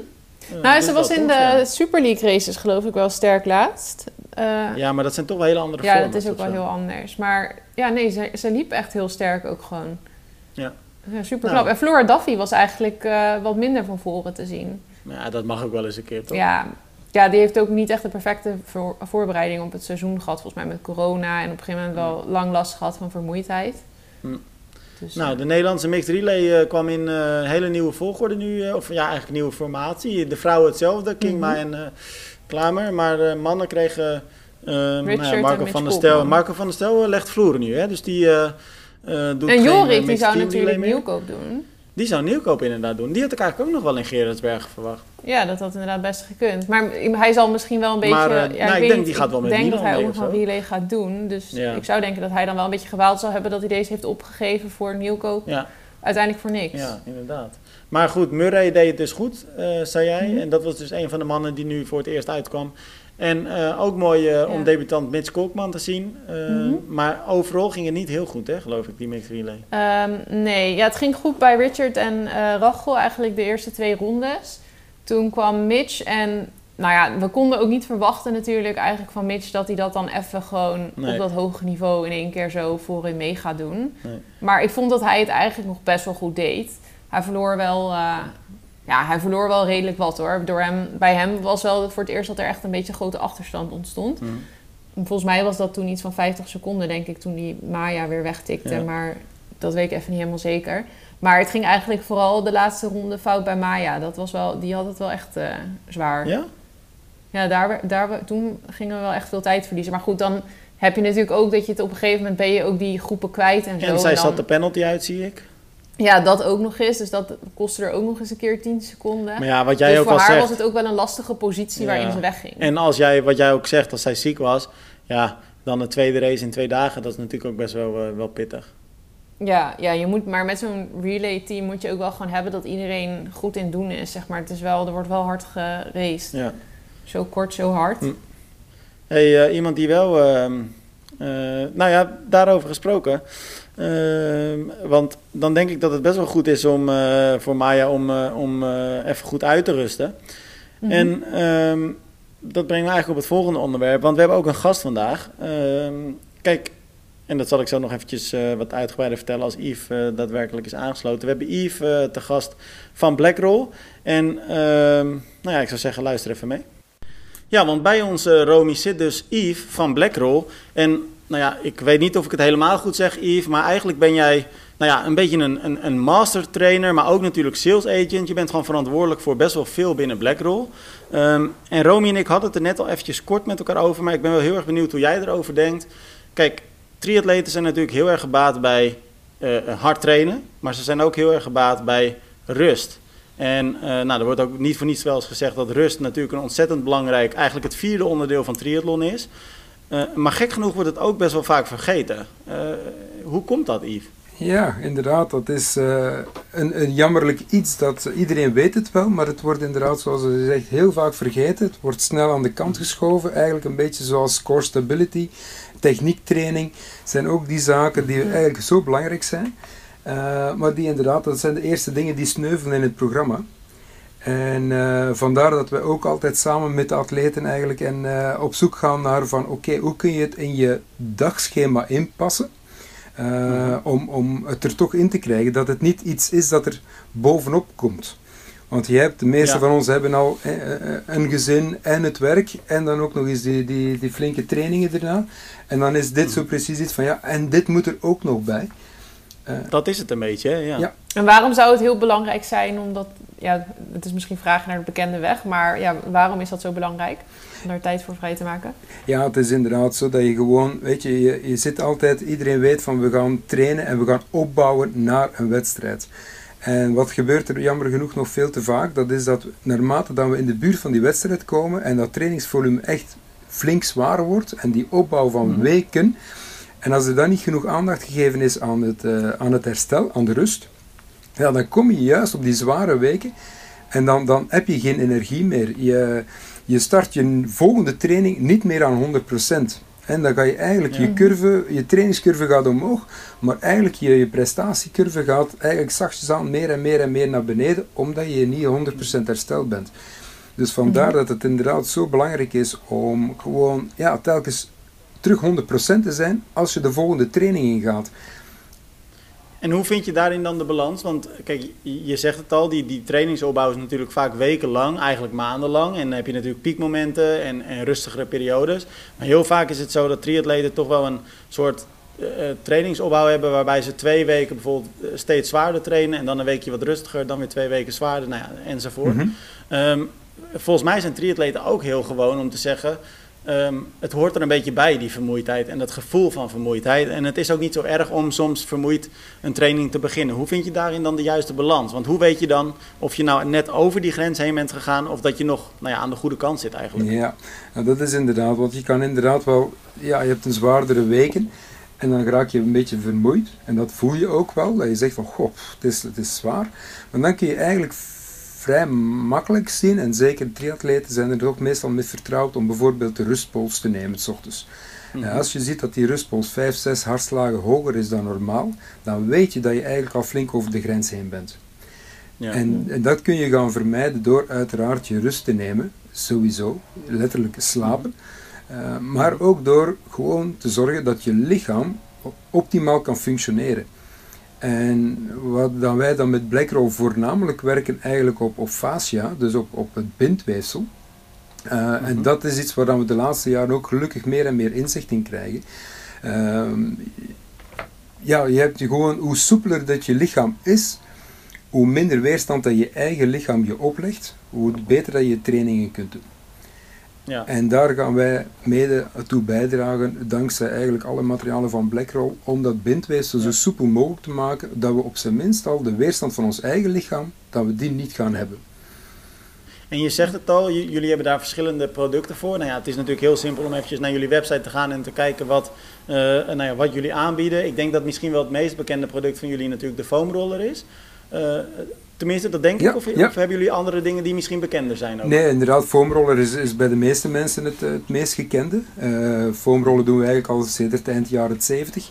Nou, ze was in de ja. Super League races geloof ik wel sterk laatst. Eh, ja, Ja, maar dat zijn toch wel hele andere dat formats is ook wel zo. heel anders. Maar ja, nee, ze, ze liep echt heel sterk ook gewoon. Ja. Ja, super Nou. knap. En Flora Duffy was eigenlijk eh, wat minder van voren te zien. Ja, dat mag ook wel eens een keer, toch? Ja, ja, die heeft ook niet echt de perfecte voor- voorbereiding op het seizoen gehad. Volgens mij met corona en op een gegeven moment wel lang last gehad van vermoeidheid. Hm. Dus, Nou, de Nederlandse mixed relay eh, kwam in eh, een hele nieuwe volgorde nu. eh, of ja, eigenlijk nieuwe formatie. De vrouwen hetzelfde, Kingma Mhm. en eh Klamer. Maar mannen kregen... eh, nou ja, Marco van der. Stel. Marco van der Stel eh, legt vloeren nu, hè? Dus die eh, eh, doet en eh, Jorik, die zou natuurlijk nieuwkoop doen. Die zou nieuwkoop inderdaad doen. Die had ik eigenlijk ook nog wel in Gerardsbergen verwacht. Ja, dat had inderdaad best gekund. Maar hij zal misschien wel een beetje... Maar, eh, ja, nou, ik denk niet, die gaat wel met Ik denk dat hij ook nog relay gaat doen. Dus Ja. ik zou denken dat hij dan wel een beetje gewaald zal hebben... dat hij deze heeft opgegeven voor nieuwkoop. Ja, Uiteindelijk voor niks. ja inderdaad. Maar goed, Murray deed het dus goed, eh, zei jij. Mhm. En dat was dus een van de mannen die nu voor het eerst uitkwam. En eh, ook mooi eh, om debutant Mitch Kolkman te zien. Eh, Mhm. Maar overal ging het niet heel goed, hè, geloof ik, die mixed relay. Ehm, nee, ja, het ging goed bij Richard en Rachel eigenlijk de eerste twee rondes. Toen kwam Mitch en nou ja, we konden ook niet verwachten natuurlijk eigenlijk van Mitch dat hij dat dan even gewoon Nee. op dat hoge niveau in één keer zo voorin mee gaat doen. Nee. Maar ik vond dat hij het eigenlijk nog best wel goed deed. Hij verloor wel, ja, hij verloor wel redelijk wat hoor. Door hem, bij hem was wel voor het eerst dat er echt een beetje grote achterstand ontstond. Mhm. Volgens mij was dat toen iets van 50 seconden, denk ik, toen die Maya weer wegtikte. Ja. Maar dat weet ik even niet helemaal zeker. Maar het ging eigenlijk vooral de laatste ronde fout bij Maya. Dat was wel, die had het wel echt eh, zwaar. Ja, Ja? daar, daar, toen gingen we wel echt veel tijd verliezen. Maar goed, dan heb je natuurlijk ook dat je het op een gegeven moment ben je ook die groepen kwijt en zo. En zij dan- zat de penalty uit, zie ik. Ja, dat ook nog eens. Dus dat kostte er ook nog eens een keer 10 seconden. Maar ja, wat jij dus ook voor al haar zegt. was het ook wel een lastige positie waarin ze wegging. En als jij, wat jij ook zegt, als zij ziek was, ja, dan een tweede race in twee dagen, dat is natuurlijk ook best wel, eh, wel pittig. Ja, ja, je moet, maar met zo'n relay team moet je ook wel gewoon hebben dat iedereen goed in doen is. Zeg maar. Het is wel, er wordt wel hard geraced. Ja. Zo kort, zo hard. Hm. Hey, uh, iemand die wel, uh, nou ja, daarover gesproken. Ehm, want dan denk ik dat het best wel goed is om voor Maya om, om even goed uit te rusten. Mhm. En ehm, dat brengt me eigenlijk op het volgende onderwerp. Want we hebben ook een gast vandaag. kijk, en dat zal ik zo nog eventjes uh, wat uitgebreider vertellen als Yves uh, daadwerkelijk is aangesloten. We hebben Yves uh, te gast van Blackroll. En ehm, nou ja, ik zou zeggen, luister even mee. Ja, want bij ons, Romy, zit dus Yves van Blackroll. En nou ja, ik weet niet of ik het helemaal goed zeg, Yves, maar eigenlijk ben jij nou ja, een beetje een, een, een master trainer, maar ook natuurlijk sales agent. Je bent gewoon verantwoordelijk voor best wel veel binnen Blackroll. Um, en Romy en ik hadden het er net al eventjes kort met elkaar over, maar ik ben wel heel erg benieuwd hoe jij erover denkt. Kijk, triatleten zijn natuurlijk heel erg gebaat bij uh, hard trainen, maar ze zijn ook heel erg gebaat bij rust. En uh, nou, er wordt ook niet voor niets wel eens gezegd dat rust natuurlijk een ontzettend belangrijk, eigenlijk het vierde onderdeel van triathlon is. Uh, maar gek genoeg wordt het ook best wel vaak vergeten. hoe komt dat, Yves? Ja, inderdaad. Dat is uh, een, een, jammerlijk iets dat iedereen weet het wel, maar het wordt inderdaad, zoals je zegt, heel vaak vergeten. Het wordt snel aan de kant geschoven. Eigenlijk een beetje zoals core stability, techniektraining. zijn ook die zaken die eigenlijk zo belangrijk zijn. Maar die inderdaad, dat zijn de eerste dingen die sneuvelen in het programma. En uh, vandaar dat we ook altijd samen met de atleten eigenlijk en, op zoek gaan naar van oké, hoe kun je het in je dagschema inpassen? Uh, om, om het er toch in te krijgen dat het niet iets is dat er bovenop komt. Want je hebt, de meeste van ons hebben al eh, eh, een gezin en het werk en dan ook nog eens die, die, die flinke trainingen erna. En dan is dit zo mm. precies iets van ja, en dit moet er ook nog bij. Uh, dat is het een beetje, hè? Ja. ja. En waarom zou het heel belangrijk zijn omdat, ja, het is misschien vragen naar de bekende weg, maar ja, waarom is dat zo belangrijk? om daar tijd voor vrij te maken? Ja, het is inderdaad zo dat je gewoon, weet je, je, je zit altijd, iedereen weet van we gaan trainen en we gaan opbouwen naar een wedstrijd. En wat gebeurt er jammer genoeg nog veel te vaak, dat is dat naarmate dat we in de buurt van die wedstrijd komen en dat trainingsvolume echt flink zwaar wordt en die opbouw van mhm. weken, en als er dan niet genoeg aandacht gegeven is aan het, uh, aan het herstel, aan de rust, ja, dan kom je juist op die zware weken en dan, dan heb je geen energie meer. Je, je start je volgende training niet meer aan 100%. En dan ga je eigenlijk je curve, je trainingscurve gaat omhoog, maar eigenlijk je, je prestatiecurve gaat eigenlijk zachtjes aan meer en meer en meer naar beneden, omdat je niet 100% hersteld bent. Dus vandaar mhm. dat het inderdaad zo belangrijk is om gewoon ja, telkens terug 100% te zijn als je de volgende training ingaat. En hoe vind je daarin dan de balans? Want kijk, je zegt het al, die, die trainingsopbouw is natuurlijk vaak wekenlang, eigenlijk maandenlang. En dan heb je natuurlijk piekmomenten en, en rustigere periodes. Maar heel vaak is het zo dat triatleten toch wel een soort uh, trainingsopbouw hebben waarbij ze twee weken bijvoorbeeld eh, steeds zwaarder trainen en dan een weekje wat rustiger, dan weer twee weken zwaarder, nou ja, enzovoort. Mm volgens mij zijn triatleten ook heel gewoon om te zeggen, Ehm, het hoort er een beetje bij, die vermoeidheid en dat gevoel van vermoeidheid. En het is ook niet zo erg om soms vermoeid een training te beginnen. Hoe vind je daarin dan de juiste balans? Want hoe weet je dan of je nou net over die grens heen bent gegaan of dat je nog nou ja, aan de goede kant zit eigenlijk? Ja, nou, dat is inderdaad, want je kan inderdaad wel, ja, je hebt een zwaardere weken en dan raak je een beetje vermoeid. En dat voel je ook wel, dat je zegt van, goh, het is, het is zwaar. Maar dan kun je eigenlijk vrij makkelijk zien. En zeker triatleten zijn er ook meestal mee vertrouwd om bijvoorbeeld de rustpols te nemen s ochtends. Mhm. als je ziet dat die rustpols 5, 6 hartslagen hoger is dan normaal, dan weet je dat je eigenlijk al flink over de grens heen bent. Ja. En, en, dat kun je gaan vermijden door uiteraard je rust te nemen, sowieso, letterlijk slapen. Uh, maar ook door gewoon te zorgen dat je lichaam optimaal kan functioneren. En wat dan wij dan met Blackroll voornamelijk werken eigenlijk op, op fascia, dus op, op het bindweefsel. Uh, En mhm. dat is iets waar we de laatste jaren ook gelukkig meer en meer inzicht in krijgen. Uh, ja, je hebt gewoon, hoe soepeler dat je lichaam is, hoe minder weerstand dat je eigen lichaam je oplegt, hoe beter dat je trainingen kunt doen. Ja. En daar gaan wij mede toe bijdragen, dankzij eigenlijk alle materialen van Blackroll, om dat bindweefsel zo soepel mogelijk te maken, dat we op zijn minst al de weerstand van ons eigen lichaam, dat we die niet gaan hebben. En je zegt het al, jullie hebben daar verschillende producten voor. Nou ja, het is natuurlijk heel simpel om eventjes naar jullie website te gaan en te kijken wat, uh, nou ja, wat jullie aanbieden. Ik denk dat misschien wel het meest bekende product van jullie natuurlijk de foamroller is. Uh, Tenminste, dat denk ik. Of, of, hebben jullie andere dingen die misschien bekender zijn? Ook? Nee, inderdaad, foamroller is, is bij de meeste mensen het, het meest gekende. Uh, foamrollen doen we eigenlijk al sinds het eind jaren 70.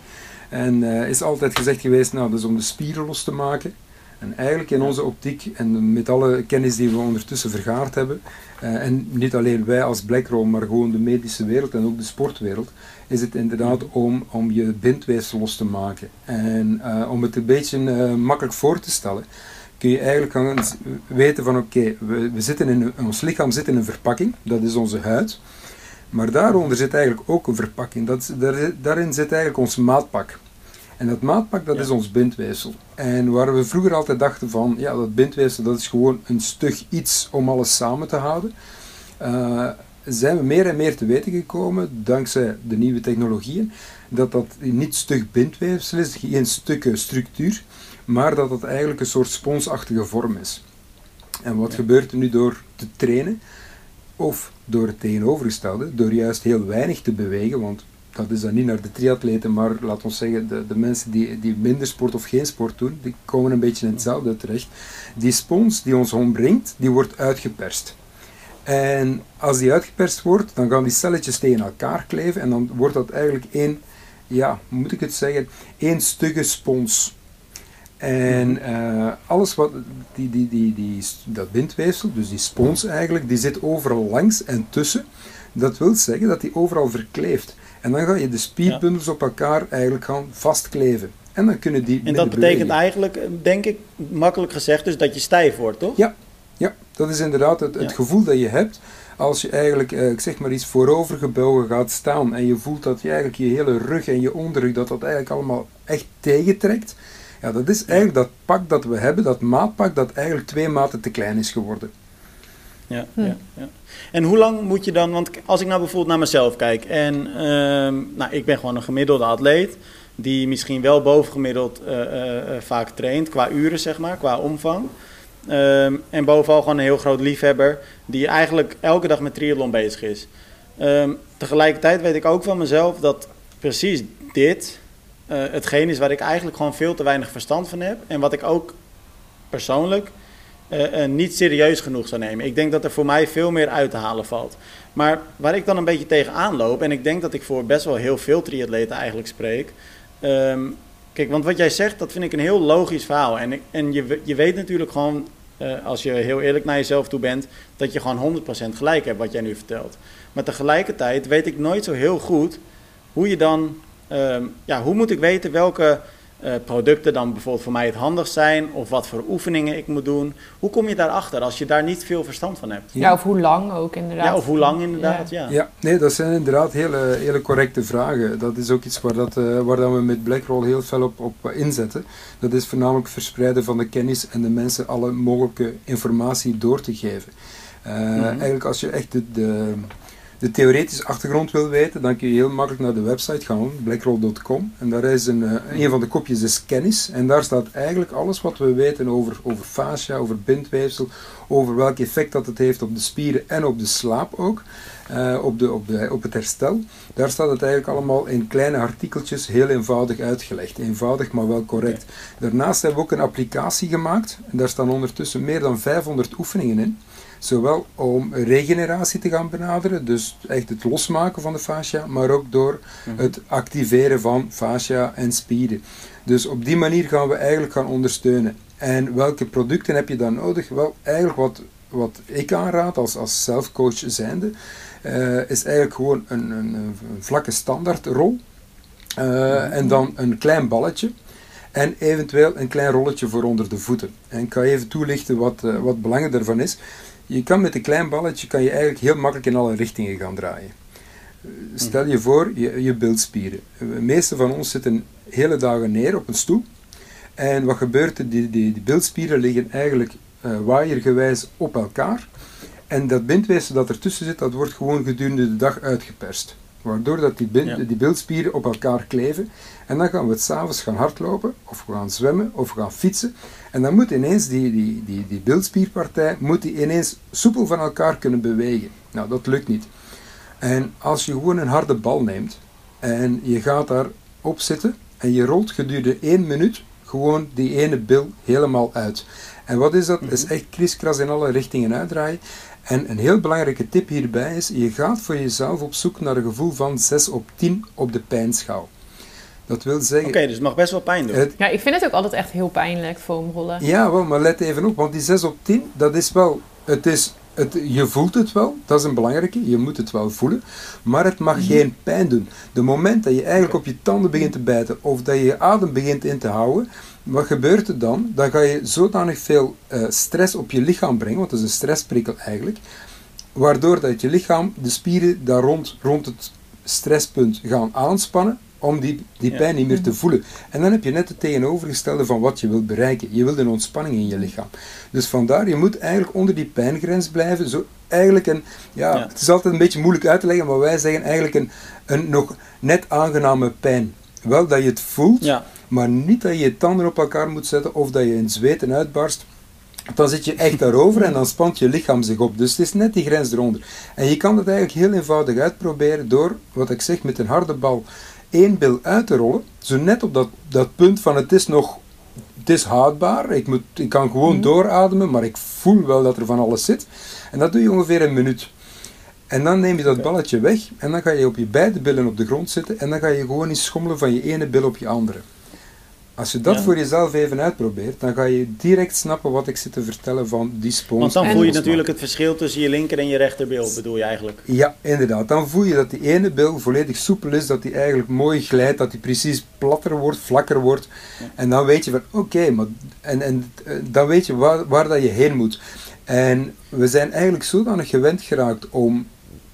En uh, is altijd gezegd geweest, nou, dat is om de spieren los te maken. En eigenlijk in onze optiek en met alle kennis die we ondertussen vergaard hebben, uh, en niet alleen wij als Blackroll, maar gewoon de medische wereld en ook de sportwereld, is het inderdaad om, om je bindweefsel los te maken. En uh, om het een beetje uh, makkelijk voor te stellen, kun je eigenlijk gaan weten van oké, we, we zitten in ons lichaam zit in een verpakking, dat is onze huid. Maar daaronder zit eigenlijk ook een verpakking. Dat, daar, daarin zit eigenlijk ons maatpak. En dat maatpak, dat is ons bindweefsel. En waar we vroeger altijd dachten van, ja, dat bindweefsel, dat is gewoon een stug iets om alles samen te houden. Uh, zijn we meer en meer te weten gekomen, dankzij de nieuwe technologieën, dat dat niet stug bindweefsel is, geen stuk structuur, maar dat dat eigenlijk een soort sponsachtige vorm is. En wat gebeurt er nu door te trainen? Of door het tegenovergestelde, door juist heel weinig te bewegen, want dat is dan niet naar de triatleten, maar laat ons zeggen, de, de mensen die, die minder sport of geen sport doen, die komen een beetje in hetzelfde terecht. Die spons die ons ombrengt, die wordt uitgeperst. En als die uitgeperst wordt, dan gaan die celletjes tegen elkaar kleven en dan wordt dat eigenlijk één, ja, hoe moet ik het zeggen, één stugge spons. En uh, alles wat, die, die, die, die, dat bindweefsel, dus die spons eigenlijk, die zit overal langs en tussen. Dat wil zeggen dat die overal verkleeft. En dan ga je de spierbundels op elkaar eigenlijk gaan vastkleven. En dan kunnen die. En dat betekent eigenlijk, denk ik, makkelijk gezegd, dus dat je stijf wordt, toch? Ja, ja dat is inderdaad het, het gevoel dat je hebt als je eigenlijk, eh, ik zeg maar iets, voorovergebogen gaat staan en je voelt dat je eigenlijk je hele rug en je onderrug, dat dat eigenlijk allemaal echt tegentrekt. Ja, dat is eigenlijk dat pak dat we hebben, dat maatpak, dat eigenlijk twee maten te klein is geworden. Ja, hm. ja, ja. En hoe lang moet je dan, want als ik nou bijvoorbeeld naar mezelf kijk en ehm, nou, ik ben gewoon een gemiddelde atleet die misschien wel bovengemiddeld uh, vaak traint qua uren, zeg maar, qua omvang. Ehm, en bovenal gewoon een heel groot liefhebber die eigenlijk elke dag met triathlon bezig is. Ehm, tegelijkertijd weet ik ook van mezelf dat precies dit hetgeen is waar ik eigenlijk gewoon veel te weinig verstand van heb. En wat ik ook persoonlijk uh, niet serieus genoeg zou nemen. Ik denk dat er voor mij veel meer uit te halen valt. Maar waar ik dan een beetje tegenaan loop, en ik denk dat ik voor best wel heel veel triatleten eigenlijk spreek. Um, kijk, want wat jij zegt, dat vind ik een heel logisch verhaal. En, en je, je weet natuurlijk gewoon, als je heel eerlijk naar jezelf toe bent, dat je gewoon 100% gelijk hebt wat jij nu vertelt. Maar tegelijkertijd weet ik nooit zo heel goed hoe je dan, um, ja, hoe moet ik weten welke uh, producten dan bijvoorbeeld voor mij het handigst zijn, of wat voor oefeningen ik moet doen. Hoe kom je daarachter als je daar niet veel verstand van hebt? Ja, of hoe lang ook inderdaad. Ja, of hoe lang inderdaad, ja. Ja, nee, dat zijn inderdaad hele, hele correcte vragen. Dat is ook iets waar, dat, uh, waar dat we met Blackroll heel veel op, op inzetten. Dat is voornamelijk verspreiden van de kennis en de mensen alle mogelijke informatie door te geven. Uh, mm -hmm. Eigenlijk als je echt de, de de theoretische achtergrond wil weten, dan kun je heel makkelijk naar de website gaan, blackroll.com. En daar is een, eh, een van de kopjes is kennis. En daar staat eigenlijk alles wat we weten over, over fascia, over bindweefsel, over welk effect dat het heeft op de spieren en op de slaap ook, uh, op, de, op, de, op het herstel. Daar staat het eigenlijk allemaal in kleine artikeltjes heel eenvoudig uitgelegd. Eenvoudig, maar wel correct. Daarnaast hebben we ook een applicatie gemaakt. En daar staan ondertussen meer dan 500 oefeningen in. Zowel om regeneratie te gaan benaderen, dus echt het losmaken van de fascia, maar ook door mhm. het activeren van fascia en spieren. Dus op die manier gaan we eigenlijk gaan ondersteunen. En welke producten heb je dan nodig? Wel, eigenlijk wat, wat ik aanraad als, als zelfcoach zijnde, uh, is eigenlijk gewoon een, een, een vlakke standaardrol. Uh, En dan een klein balletje. En eventueel een klein rolletje voor onder de voeten. En ik ga even toelichten wat, uh, wat belangen daarvan is. Je kan met een klein balletje kan je eigenlijk heel makkelijk in alle richtingen gaan draaien. Stel je voor, je, je bilspieren. De meeste van ons zitten hele dagen neer op een stoel. En wat gebeurt er? Die, die, die bilspieren liggen eigenlijk uh, waaiergewijs op elkaar. En dat bindweefsel dat ertussen zit, dat wordt gewoon gedurende de dag uitgeperst. Waardoor dat die, bind, die beeldspieren op elkaar kleven. En dan gaan we het s'avonds gaan hardlopen, of we gaan zwemmen, of we gaan fietsen. En dan moet ineens die, die, die, die beeldspierpartij moet die ineens soepel van elkaar kunnen bewegen. Nou, dat lukt niet. En als je gewoon een harde bal neemt en je gaat daar op zitten en je rolt gedurende één minuut gewoon die ene bil helemaal uit. En wat is dat? Dat is echt kriskras in alle richtingen uitdraaien. En een heel belangrijke tip hierbij is, je gaat voor jezelf op zoek naar een gevoel van 6 op 10 op de pijnschaal. Dat wil zeggen... Oké, dus het mag best wel pijn doen. ja, ik vind het ook altijd echt heel pijnlijk, foamrollen. Ja, wel, maar let even op, want die 6 op 10, dat is wel... Het is, het, je voelt het wel, dat is een belangrijke, je moet het wel voelen, maar het mag mhm. geen pijn doen. De moment dat je eigenlijk op je tanden begint te bijten of dat je je adem begint in te houden, wat gebeurt er dan? Dan ga je zodanig veel uh, stress op je lichaam brengen, want dat is een stressprikkel eigenlijk, waardoor dat je lichaam, de spieren daar rond, rond het stresspunt gaan aanspannen om die, die pijn niet meer te voelen. En dan heb je net het tegenovergestelde van wat je wilt bereiken. Je wilt een ontspanning in je lichaam. Dus vandaar, je moet eigenlijk onder die pijngrens blijven. Zo eigenlijk een, ja, ja. het is altijd een beetje moeilijk uit te leggen, maar wij zeggen eigenlijk een, een nog net aangename pijn. Wel dat je het voelt, ja. maar niet dat je je tanden op elkaar moet zetten of dat je in zweten uitbarst. Dan zit je echt daarover en dan spant je lichaam zich op. Dus het is net die grens eronder. En je kan het eigenlijk heel eenvoudig uitproberen door, wat ik zeg, met een harde bal één bil uit te rollen. Zo net op dat, dat punt van het is nog het is houdbaar. Ik, moet, ik kan gewoon mhm. doorademen, maar ik voel wel dat er van alles zit. En dat doe je ongeveer een minuut. En dan neem je dat balletje weg en dan ga je op je beide billen op de grond zitten en dan ga je gewoon eens schommelen van je ene bil op je andere. Als je dat voor jezelf even uitprobeert, dan ga je direct snappen wat ik zit te vertellen van die spons. Want dan voel je natuurlijk het verschil tussen je linker en je rechterbil, bedoel je eigenlijk? Ja, inderdaad. Dan voel je dat die ene bil volledig soepel is, dat die eigenlijk mooi glijdt, dat die precies platter wordt, vlakker wordt. En dan weet je van, oké, maar en, en eh, dan weet je waar, waar dat je heen moet. En we zijn eigenlijk zodanig gewend geraakt om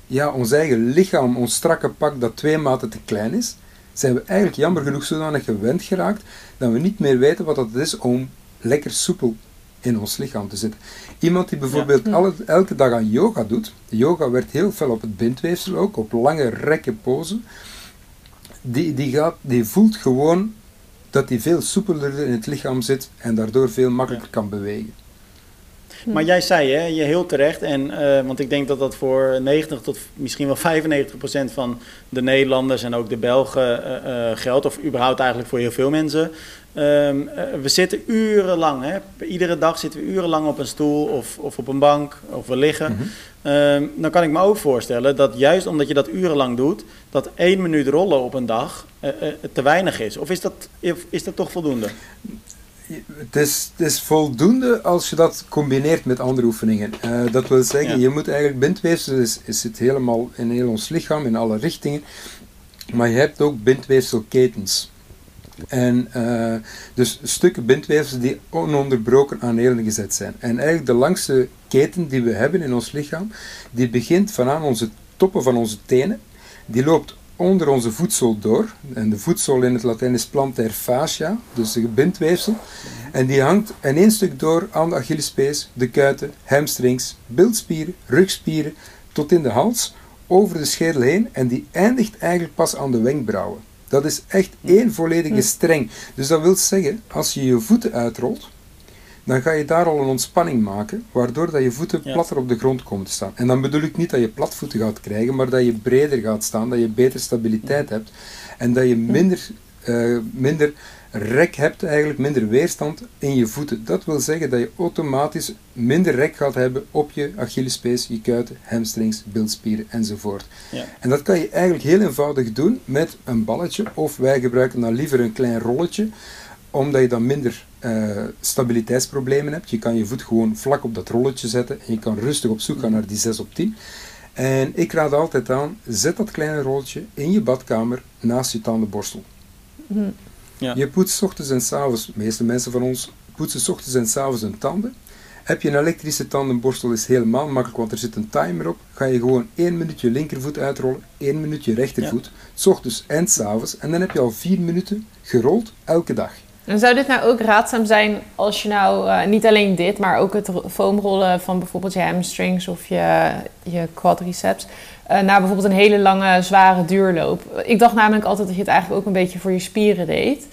ja, ons eigen lichaam, ons strakke pak, dat twee maten te klein is, zijn we eigenlijk jammer genoeg zodanig gewend geraakt dat we niet meer weten wat het is om lekker soepel in ons lichaam te zitten. Iemand die bijvoorbeeld alle, elke dag aan yoga doet, yoga werkt heel veel op het bindweefsel ook, op lange rekke posen, die, die, gaat, die voelt gewoon dat hij veel soepeler in het lichaam zit en daardoor veel makkelijker kan bewegen. Maar jij zei, hè, je heel terecht, en, uh, want ik denk dat dat voor 90 tot misschien wel 95 procent van de Nederlanders en ook de Belgen uh, uh, geldt, of überhaupt eigenlijk voor heel veel mensen. Um, we zitten urenlang, hè, iedere dag zitten we urenlang op een stoel of, of op een bank, of we liggen. Mm -hmm. dan kan ik me ook voorstellen dat juist omdat je dat urenlang doet, dat één minuut rollen op een dag te weinig is. Of is dat, is dat toch voldoende? Het is, het is voldoende als je dat combineert met andere oefeningen. Uh, dat wil zeggen, je moet eigenlijk bindweefsel is, is het helemaal in heel ons lichaam, in alle richtingen. Maar je hebt ook bindweefselketens. En uh, dus stukken bindweefsel die ononderbroken aan eilen gezet zijn. En eigenlijk de langste keten die we hebben in ons lichaam, die begint vanaan onze toppen van onze tenen. Die loopt onder onze voedsel door. En de voedsel in het Latijn is plantair fascia, dus de bindweefsel. En die hangt in één stuk door aan de Achillespees, de kuiten, hamstrings, bilspieren, rugspieren, tot in de hals, over de schedel heen. En die eindigt eigenlijk pas aan de wenkbrauwen. Dat is echt één volledige streng. Dus dat wil zeggen, als je je voeten uitrolt, dan ga je daar al een ontspanning maken, waardoor dat je voeten platter op de grond komen te staan. En dan bedoel ik niet dat je platvoeten gaat krijgen, maar dat je breder gaat staan, dat je beter stabiliteit hebt en dat je minder, uh, minder rek hebt, eigenlijk minder weerstand in je voeten. Dat wil zeggen dat je automatisch minder rek gaat hebben op je Achillespees, je kuiten, hamstrings, bilspieren enzovoort. Ja. En dat kan je eigenlijk heel eenvoudig doen met een balletje, of wij gebruiken dan liever een klein rolletje, omdat je dan minder uh, stabiliteitsproblemen hebt. Je kan je voet gewoon vlak op dat rolletje zetten en je kan rustig op zoek gaan naar die 6 op 10. En ik raad altijd aan, zet dat kleine rolletje in je badkamer naast je tandenborstel. Mm. Ja. Je poetst ochtends en s avonds, de meeste mensen van ons poetsen ochtends en s avonds hun tanden. Heb je een elektrische tandenborstel is helemaal makkelijk, want er zit een timer op. Ga je gewoon één minuut je linkervoet uitrollen, één minuut je rechtervoet, ja. s ochtends en s avonds. En dan heb je al vier minuten gerold elke dag. En zou dit nou ook raadzaam zijn als je nou uh, niet alleen dit, maar ook het foamrollen van bijvoorbeeld je hamstrings of je, je quadriceps, uh, na bijvoorbeeld een hele lange, zware duurloop? Ik dacht namelijk altijd dat je het eigenlijk ook een beetje voor je spieren deed.